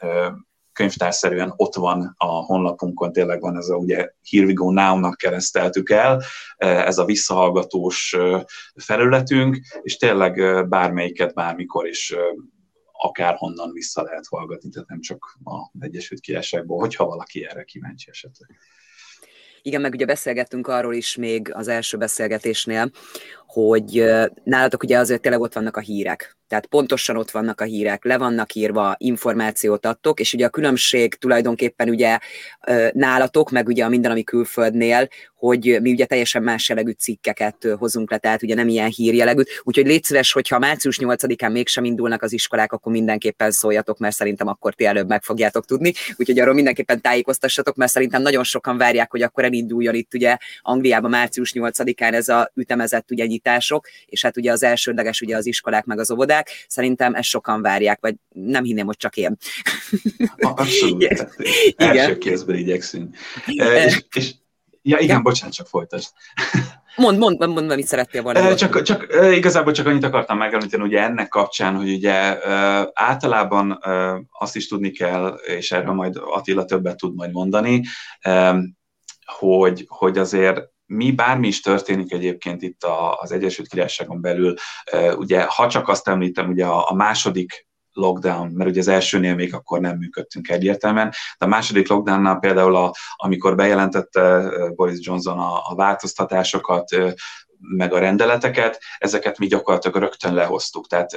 könyvtárszerűen ott van a honlapunkon, tényleg van ez a ugye Here We Go Now-nak kereszteltük el, ez a visszahallgatós felületünk, és tényleg bármelyiket bármikor is akárhonnan vissza lehet hallgatni, tehát nem csak a Egyesült Királyságból, hogyha valaki erre kíváncsi esetleg. Igen, meg ugye beszélgettünk arról is még az első beszélgetésnél, hogy nálatok ugye azért tényleg ott vannak a hírek. Tehát pontosan ott vannak a hírek, le vannak írva, információt adtok, és ugye a különbség tulajdonképpen ugye nálatok, meg ugye a mindenami külföldnél, hogy mi ugye teljesen más jellegű cikkeket hozunk le, tehát ugye nem ilyen hírjelegű. Úgyhogy légy szíves, hogyha március 8-án mégsem indulnak az iskolák, akkor mindenképpen szóljatok, mert szerintem akkor ti előbb meg fogjátok tudni. Úgyhogy arról mindenképpen tájékoztassatok, mert szerintem nagyon sokan várják, hogy akkor elinduljon itt ugye Angliában március 8-án ez a ütemezett ugye nyitások, és hát ugye az elsődleges ugye az iskolák meg az óvodák. Szerintem ezt sokan várják, vagy nem hinném, hogy csak én. Abszolút. Igen. Első kézből igyekszünk. és, és Ja, igen, ja. bocsánat, csak folytasd. Mond, mond, mond, mond, mit szerettél volna. Csak, csak, igazából csak annyit akartam megemlíteni, ugye ennek kapcsán, hogy ugye általában azt is tudni kell, és erről majd Attila többet tud majd mondani, hogy, hogy azért mi bármi is történik egyébként itt az Egyesült Királyságon belül, ugye ha csak azt említem, ugye a, második lockdown, mert ugye az elsőnél még akkor nem működtünk egyértelműen, de a második lockdownnál például, a, amikor bejelentette Boris Johnson a, a változtatásokat, meg a rendeleteket, ezeket mi gyakorlatilag rögtön lehoztuk. Tehát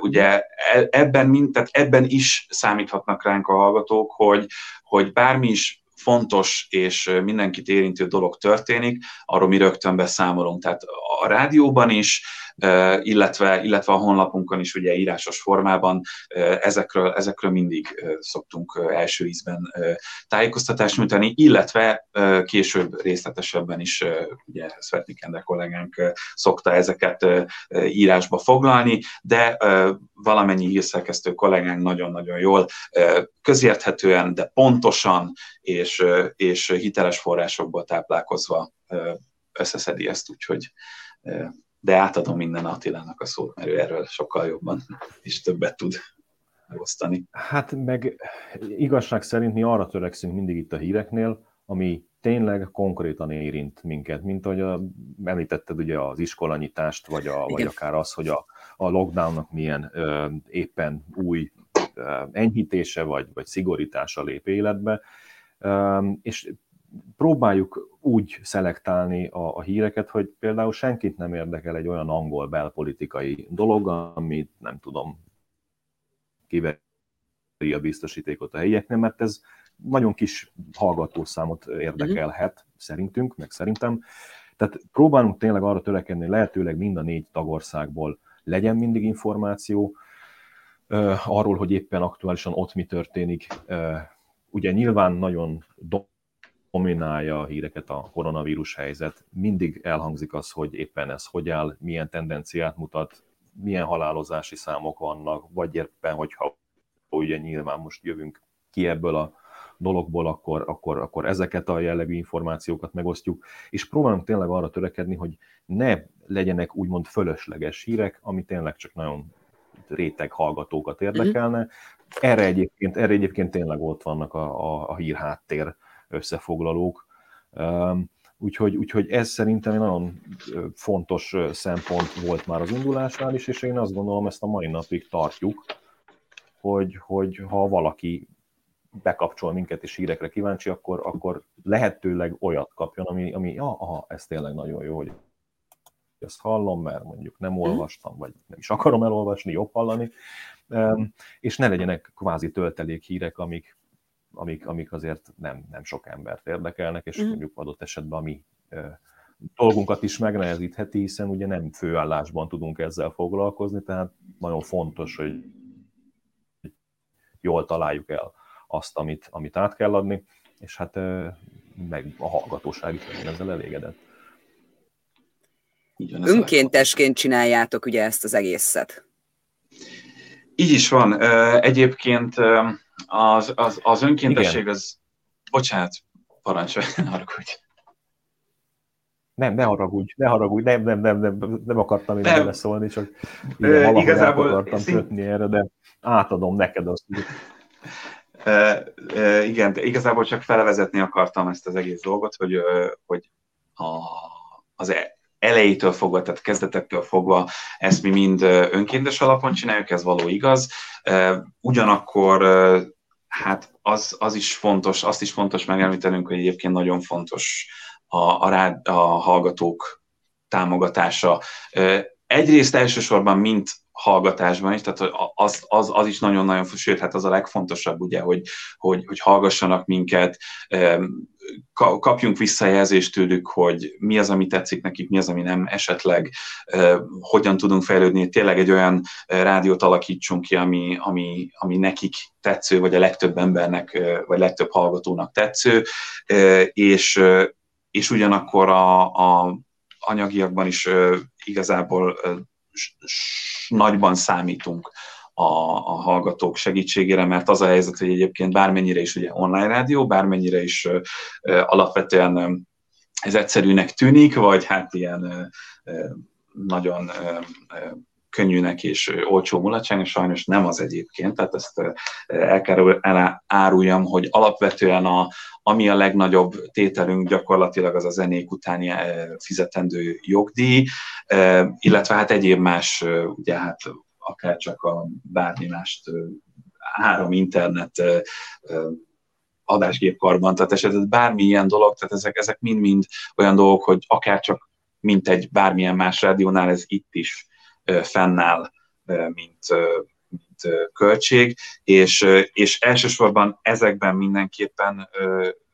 ugye e, ebben, tehát ebben is számíthatnak ránk a hallgatók, hogy, hogy bármi is fontos és mindenkit érintő dolog történik, arról mi rögtön beszámolunk. Tehát a rádióban is, illetve, illetve a honlapunkon is ugye írásos formában ezekről, ezekről mindig szoktunk első ízben tájékoztatást nyújtani, illetve később részletesebben is, ugye Svetnik Ender kollégánk szokta ezeket írásba foglalni, de valamennyi hírszerkesztő kollégánk nagyon-nagyon jól, közérthetően, de pontosan és, és hiteles forrásokból táplálkozva összeszedi ezt, úgyhogy de átadom minden Attilának a szót, mert ő erről sokkal jobban és többet tud megosztani. Hát meg igazság szerint mi arra törekszünk mindig itt a híreknél, ami tényleg konkrétan érint minket, mint ahogy a, említetted ugye az iskolanyitást, vagy, a, vagy akár az, hogy a, a lockdownnak milyen ö, éppen új ö, enyhítése, vagy, vagy szigorítása lép életbe, ö, és próbáljuk úgy szelektálni a, a híreket, hogy például senkit nem érdekel egy olyan angol belpolitikai dolog, amit nem tudom, kiveri a biztosítékot a helyieknél, mert ez nagyon kis hallgatószámot érdekelhet, uh-huh. szerintünk, meg szerintem. Tehát próbálunk tényleg arra törekedni, hogy lehetőleg mind a négy tagországból legyen mindig információ uh, arról, hogy éppen aktuálisan ott mi történik. Uh, ugye nyilván nagyon dominálja a híreket a koronavírus helyzet. Mindig elhangzik az, hogy éppen ez hogy áll, milyen tendenciát mutat, milyen halálozási számok vannak, vagy éppen, hogyha ugye nyilván most jövünk ki ebből a dologból, akkor, akkor, akkor ezeket a jellegű információkat megosztjuk, és próbálunk tényleg arra törekedni, hogy ne legyenek úgymond fölösleges hírek, ami tényleg csak nagyon réteg hallgatókat érdekelne. Erre egyébként, erre egyébként tényleg ott vannak a, a, a hír háttér összefoglalók. Úgyhogy, úgyhogy ez szerintem egy nagyon fontos szempont volt már az indulásnál is, és én azt gondolom, ezt a mai napig tartjuk, hogy, hogy ha valaki bekapcsol minket és hírekre kíváncsi, akkor, akkor lehetőleg olyat kapjon, ami, ami ah, aha, ez tényleg nagyon jó, hogy ezt hallom, mert mondjuk nem mhm. olvastam, vagy nem is akarom elolvasni, jobb hallani, és ne legyenek kvázi töltelék hírek, amik, amik, amik azért nem, nem sok embert érdekelnek, és mm. mondjuk adott esetben a mi dolgunkat is megnehezítheti, hiszen ugye nem főállásban tudunk ezzel foglalkozni, tehát nagyon fontos, hogy jól találjuk el azt, amit, amit át kell adni, és hát meg a hallgatóság is ezzel elégedett. Önkéntesként csináljátok ugye ezt az egészet. Így is van. Egyébként az, az, az önkéntesség Igen. az... Bocsánat, parancsolj, haragudj. Nem, ne haragudj, ne haragudj, nem, nem, nem, nem, nem akartam én nem. beszólni, csak igen, igazából akartam szín... kötni erre, de átadom neked azt. E, e, igen, de igazából csak felvezetni akartam ezt az egész dolgot, hogy, hogy a, az e, elejétől fogva, tehát kezdetektől fogva ezt mi mind önkéntes alapon csináljuk, ez való igaz. Ugyanakkor hát az, az is fontos, azt is fontos megemlítenünk, hogy egyébként nagyon fontos a, a, rád, a hallgatók támogatása. Egyrészt elsősorban mint hallgatásban is, tehát az, az, az is nagyon-nagyon, sőt, hát az a legfontosabb, ugye, hogy, hogy, hogy hallgassanak minket, kapjunk visszajelzést tőlük, hogy mi az, ami tetszik nekik, mi az, ami nem, esetleg hogyan tudunk fejlődni, tényleg egy olyan rádiót alakítsunk ki, ami, ami, ami nekik tetsző, vagy a legtöbb embernek, vagy legtöbb hallgatónak tetsző, és, és ugyanakkor a, a anyagiakban is igazából nagyban számítunk a, a hallgatók segítségére, mert az a helyzet, hogy egyébként bármennyire is ugye online rádió, bármennyire is ö, alapvetően ö, ez egyszerűnek tűnik, vagy hát ilyen ö, nagyon könnyűnek és olcsó mulatságnak, sajnos nem az egyébként, tehát ezt el kell áruljam, hogy alapvetően a, ami a legnagyobb tételünk gyakorlatilag az a zenék utáni fizetendő jogdíj, illetve hát egyéb más, ugye hát akár csak a bármi mást három internet adásgépkarban, tehát esetleg bármi ilyen dolog, tehát ezek, ezek mind-mind olyan dolgok, hogy akár csak mint egy bármilyen más rádiónál ez itt is fennáll, mint, mint költség, és, és elsősorban ezekben mindenképpen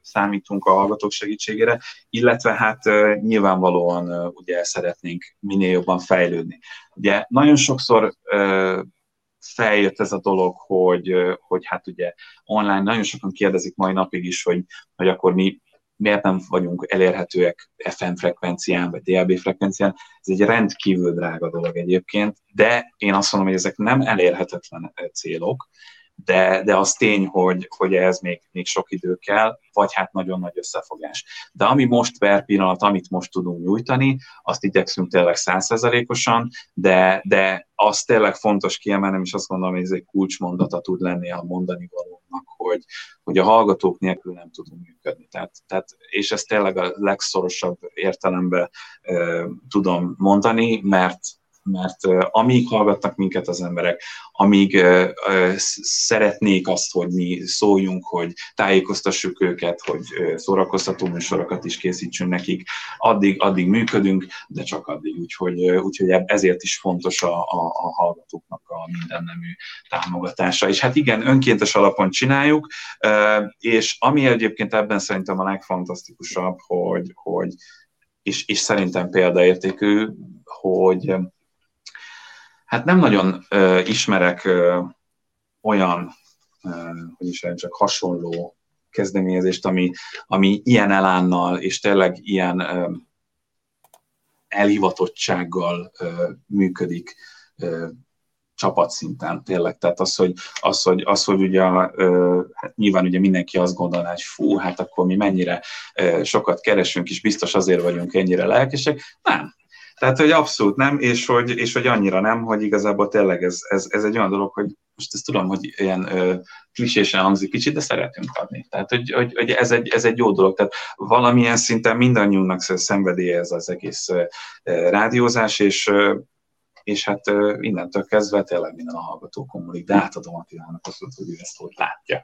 számítunk a hallgatók segítségére, illetve hát nyilvánvalóan ugye szeretnénk minél jobban fejlődni. Ugye nagyon sokszor feljött ez a dolog, hogy, hogy hát ugye online nagyon sokan kérdezik mai napig is, hogy, hogy akkor mi miért nem vagyunk elérhetőek FM frekvencián, vagy DAB frekvencián. Ez egy rendkívül drága dolog egyébként, de én azt mondom, hogy ezek nem elérhetetlen célok, de, de az tény, hogy, hogy ez még, még sok idő kell, vagy hát nagyon nagy összefogás. De ami most per pillanat, amit most tudunk nyújtani, azt igyekszünk tényleg százszerzalékosan, de, de az tényleg fontos kiemelnem, és azt gondolom, hogy ez egy kulcsmondata tud lenni a mondani valónak, hogy, hogy a hallgatók nélkül nem tudunk működni. Tehát, tehát, és ezt tényleg a legszorosabb értelemben e, tudom mondani, mert mert amíg hallgatnak minket az emberek, amíg szeretnék azt, hogy mi szóljunk, hogy tájékoztassuk őket, hogy szórakoztató műsorokat is készítsünk nekik, addig, addig működünk, de csak addig. Úgyhogy, úgyhogy ezért is fontos a, a, a hallgatóknak a mindennemű támogatása. És hát igen, önkéntes alapon csináljuk, és ami egyébként ebben szerintem a legfantasztikusabb, hogy, hogy és, és szerintem példaértékű, hogy Hát nem nagyon ö, ismerek ö, olyan, ö, hogy is csak hasonló kezdeményezést, ami, ami ilyen elánnal és tényleg ilyen ö, elhivatottsággal ö, működik ö, csapatszinten tényleg. Tehát az, hogy, az, hogy, az, hogy ugye, ö, hát nyilván ugye mindenki azt gondolná, hogy fú, hát akkor mi mennyire ö, sokat keresünk, és biztos azért vagyunk ennyire lelkesek. Nem, tehát, hogy abszolút nem, és hogy, és hogy annyira nem, hogy igazából tényleg ez, ez, ez egy olyan dolog, hogy most ezt tudom, hogy ilyen ö, klisésen hangzik kicsit, de szeretünk adni. Tehát, hogy, hogy, hogy ez, egy, ez egy jó dolog. Tehát valamilyen szinten mindannyiunknak szenvedélye ez az egész ö, rádiózás, és és hát innentől kezdve tényleg minden a hallgató kommunik, de átadom Attilának azt, hogy ő ezt hogy látja.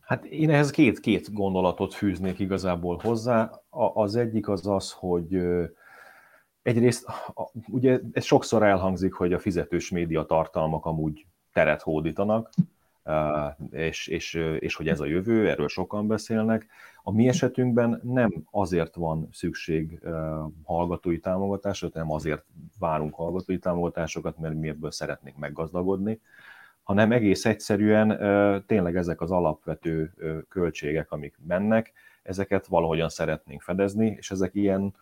Hát én ehhez két, két gondolatot fűznék igazából hozzá. Az egyik az az, hogy egyrészt ugye ez sokszor elhangzik, hogy a fizetős média tartalmak amúgy teret hódítanak, és, és, és hogy ez a jövő, erről sokan beszélnek. A mi esetünkben nem azért van szükség hallgatói támogatásra, nem azért várunk hallgatói támogatásokat, mert mi ebből szeretnénk meggazdagodni, hanem egész egyszerűen tényleg ezek az alapvető költségek, amik mennek, ezeket valahogyan szeretnénk fedezni, és ezek ilyen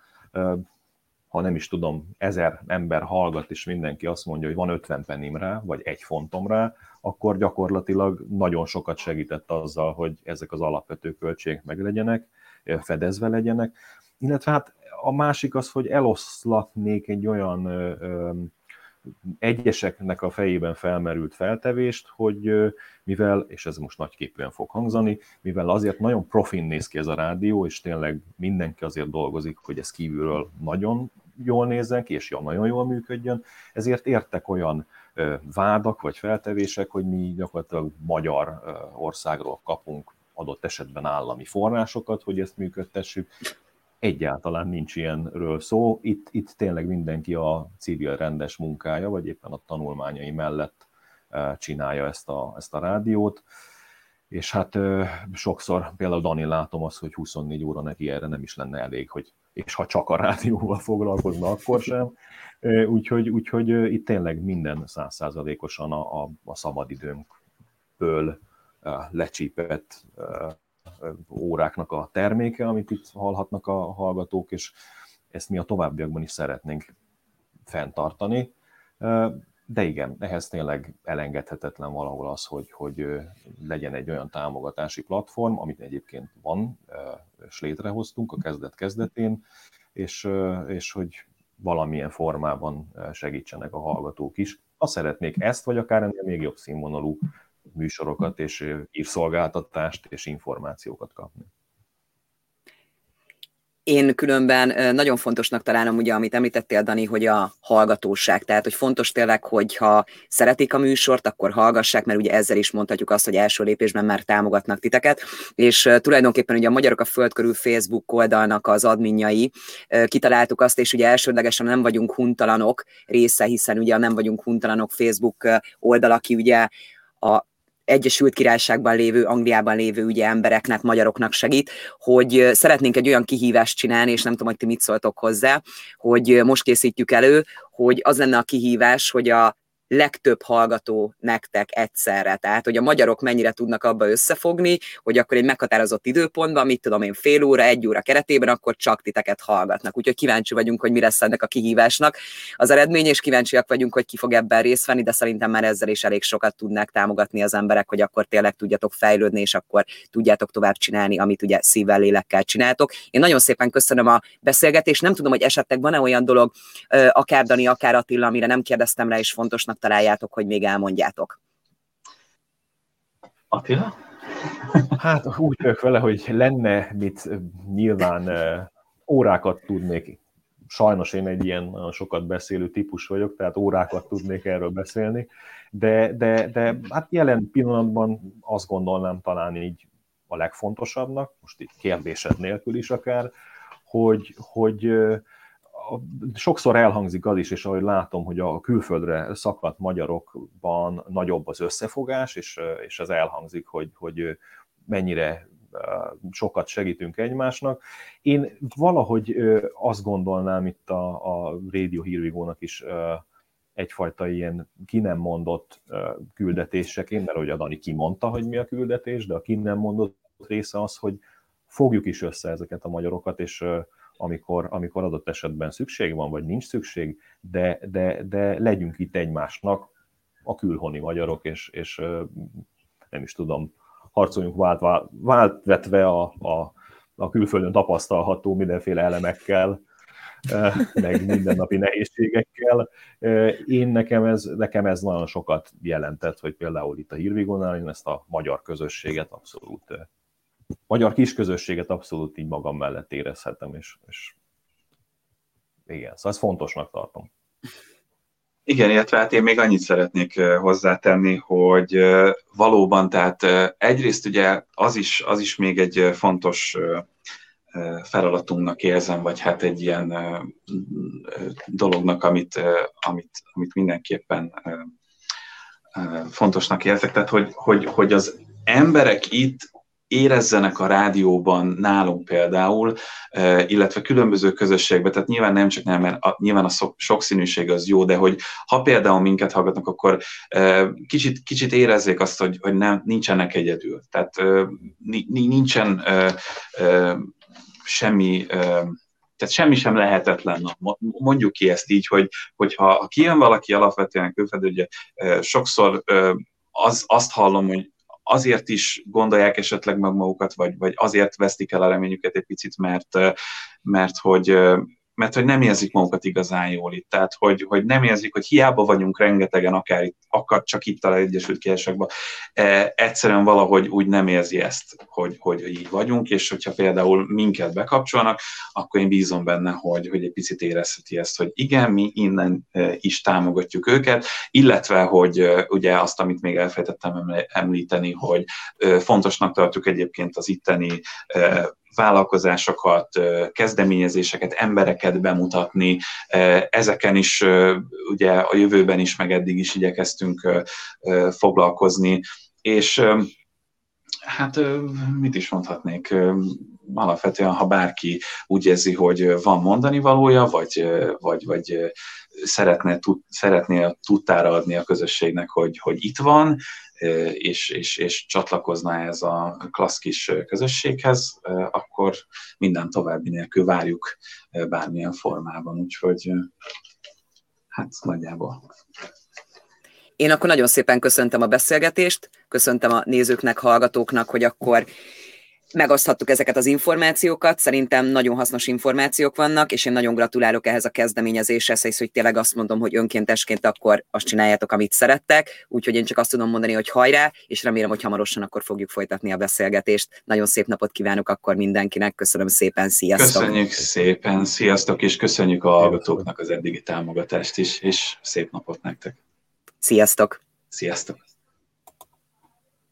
ha nem is tudom, ezer ember hallgat, és mindenki azt mondja, hogy van 50 pennim rá, vagy egy fontom rá, akkor gyakorlatilag nagyon sokat segített azzal, hogy ezek az alapvető költségek meglegyenek, fedezve legyenek. Illetve hát a másik az, hogy eloszlatnék egy olyan egyeseknek a fejében felmerült feltevést, hogy mivel, és ez most nagyképűen fog hangzani, mivel azért nagyon profin néz ki ez a rádió, és tényleg mindenki azért dolgozik, hogy ez kívülről nagyon jól nézzen ki, és nagyon jól működjön, ezért értek olyan vádak vagy feltevések, hogy mi gyakorlatilag magyar országról kapunk adott esetben állami forrásokat, hogy ezt működtessük, egyáltalán nincs ilyenről szó. Itt, itt tényleg mindenki a civil rendes munkája, vagy éppen a tanulmányai mellett eh, csinálja ezt a, ezt a rádiót. És hát eh, sokszor például Dani látom azt, hogy 24 óra neki erre nem is lenne elég, hogy és ha csak a rádióval foglalkozna, akkor sem. Eh, úgyhogy, úgyhogy itt tényleg minden százszázalékosan a, a, a szabadidőnkből lecsípett óráknak a terméke, amit itt hallhatnak a hallgatók, és ezt mi a továbbiakban is szeretnénk fenntartani. De igen, ehhez tényleg elengedhetetlen valahol az, hogy, hogy legyen egy olyan támogatási platform, amit egyébként van, és létrehoztunk a kezdet-kezdetén, és, és hogy valamilyen formában segítsenek a hallgatók is. Ha szeretnék ezt, vagy akár ennél még jobb színvonalú műsorokat és írszolgáltatást és információkat kapni. Én különben nagyon fontosnak találom, ugye, amit említettél, Dani, hogy a hallgatóság. Tehát, hogy fontos tényleg, hogyha szeretik a műsort, akkor hallgassák, mert ugye ezzel is mondhatjuk azt, hogy első lépésben már támogatnak titeket. És tulajdonképpen ugye a Magyarok a Föld körül Facebook oldalnak az adminjai kitaláltuk azt, és ugye elsődlegesen nem vagyunk huntalanok része, hiszen ugye nem vagyunk huntalanok Facebook oldal, aki ugye a Egyesült Királyságban lévő, Angliában lévő ugye embereknek, magyaroknak segít, hogy szeretnénk egy olyan kihívást csinálni, és nem tudom, hogy ti mit szóltok hozzá, hogy most készítjük elő, hogy az lenne a kihívás, hogy a legtöbb hallgató nektek egyszerre. Tehát, hogy a magyarok mennyire tudnak abba összefogni, hogy akkor egy meghatározott időpontban, mit tudom én, fél óra, egy óra keretében, akkor csak titeket hallgatnak. Úgyhogy kíváncsi vagyunk, hogy mi lesz ennek a kihívásnak az eredmény, és kíváncsiak vagyunk, hogy ki fog ebben részt venni, de szerintem már ezzel is elég sokat tudnák támogatni az emberek, hogy akkor tényleg tudjatok fejlődni, és akkor tudjátok tovább csinálni, amit ugye szívvel, lélekkel csináltok. Én nagyon szépen köszönöm a beszélgetést. Nem tudom, hogy esetleg van-e olyan dolog, akár Dani, akár Attila, amire nem kérdeztem rá, és fontosnak fontosnak találjátok, hogy még elmondjátok? Attila? Hát úgy vagyok vele, hogy lenne mit nyilván órákat tudnék sajnos én egy ilyen nagyon sokat beszélő típus vagyok, tehát órákat tudnék erről beszélni, de, de, de hát jelen pillanatban azt gondolnám talán így a legfontosabbnak, most itt kérdésed nélkül is akár, hogy, hogy sokszor elhangzik az is, és ahogy látom, hogy a külföldre szakadt magyarokban nagyobb az összefogás, és, és az elhangzik, hogy, hogy mennyire sokat segítünk egymásnak. Én valahogy azt gondolnám itt a, a Radio Hírvigónak is egyfajta ilyen ki nem mondott küldetéseként, mert ugye a Dani kimondta, hogy mi a küldetés, de a ki nem mondott része az, hogy fogjuk is össze ezeket a magyarokat, és amikor, amikor adott esetben szükség van, vagy nincs szükség, de, de, de legyünk itt egymásnak a külhoni magyarok, és, és nem is tudom, harcoljunk vált, vált vetve a, a, a külföldön tapasztalható mindenféle elemekkel, meg mindennapi nehézségekkel. Én nekem ez, nekem ez nagyon sokat jelentett, hogy például itt a Hírvigonál én ezt a magyar közösséget abszolút, magyar kisközösséget abszolút így magam mellett érezhetem, és, és igen, szóval ezt fontosnak tartom. Igen, illetve hát én még annyit szeretnék hozzátenni, hogy valóban, tehát egyrészt ugye az is, az is még egy fontos feladatunknak érzem, vagy hát egy ilyen dolognak, amit, amit, amit mindenképpen fontosnak érzek, tehát hogy, hogy, hogy az emberek itt érezzenek a rádióban nálunk például, illetve különböző közösségben, tehát nyilván nem csak nem, mert a, nyilván a sokszínűség az jó, de hogy ha például minket hallgatnak, akkor kicsit, kicsit érezzék azt, hogy, hogy nem, nincsenek egyedül. Tehát nincsen semmi tehát semmi sem lehetetlen. Mondjuk ki ezt így, hogy, hogyha kijön valaki alapvetően külföldön, ugye sokszor az, azt hallom, hogy azért is gondolják esetleg meg magukat, vagy, vagy azért vesztik el a reményüket egy picit, mert, mert hogy mert hogy nem érzik magukat igazán jól itt. Tehát, hogy, hogy nem érzik, hogy hiába vagyunk rengetegen, akár itt, akar csak itt a Egyesült Királyságban, e, egyszerűen valahogy úgy nem érzi ezt, hogy, hogy így vagyunk, és hogyha például minket bekapcsolnak, akkor én bízom benne, hogy, hogy egy picit érezheti ezt, hogy igen, mi innen e, is támogatjuk őket, illetve, hogy e, ugye azt, amit még elfejtettem említeni, hogy e, fontosnak tartjuk egyébként az itteni vállalkozásokat, kezdeményezéseket, embereket bemutatni. Ezeken is ugye a jövőben is, meg eddig is igyekeztünk foglalkozni. És hát mit is mondhatnék, alapvetően, ha bárki úgy érzi, hogy van mondani valója, vagy, vagy, vagy szeretne, szeretné tudtára adni a közösségnek, hogy, hogy itt van, és, és, és csatlakozna ez a klassz kis közösséghez, akkor minden további nélkül várjuk bármilyen formában. Úgyhogy hát nagyjából. Én akkor nagyon szépen köszöntem a beszélgetést, köszöntem a nézőknek, hallgatóknak, hogy akkor megoszthattuk ezeket az információkat, szerintem nagyon hasznos információk vannak, és én nagyon gratulálok ehhez a kezdeményezéshez, és hogy tényleg azt mondom, hogy önkéntesként akkor azt csináljátok, amit szerettek, úgyhogy én csak azt tudom mondani, hogy hajrá, és remélem, hogy hamarosan akkor fogjuk folytatni a beszélgetést. Nagyon szép napot kívánok akkor mindenkinek, köszönöm szépen, sziasztok! Köszönjük szépen, sziasztok, és köszönjük a hallgatóknak az eddigi támogatást is, és szép napot nektek! Sziasztok! Sziasztok!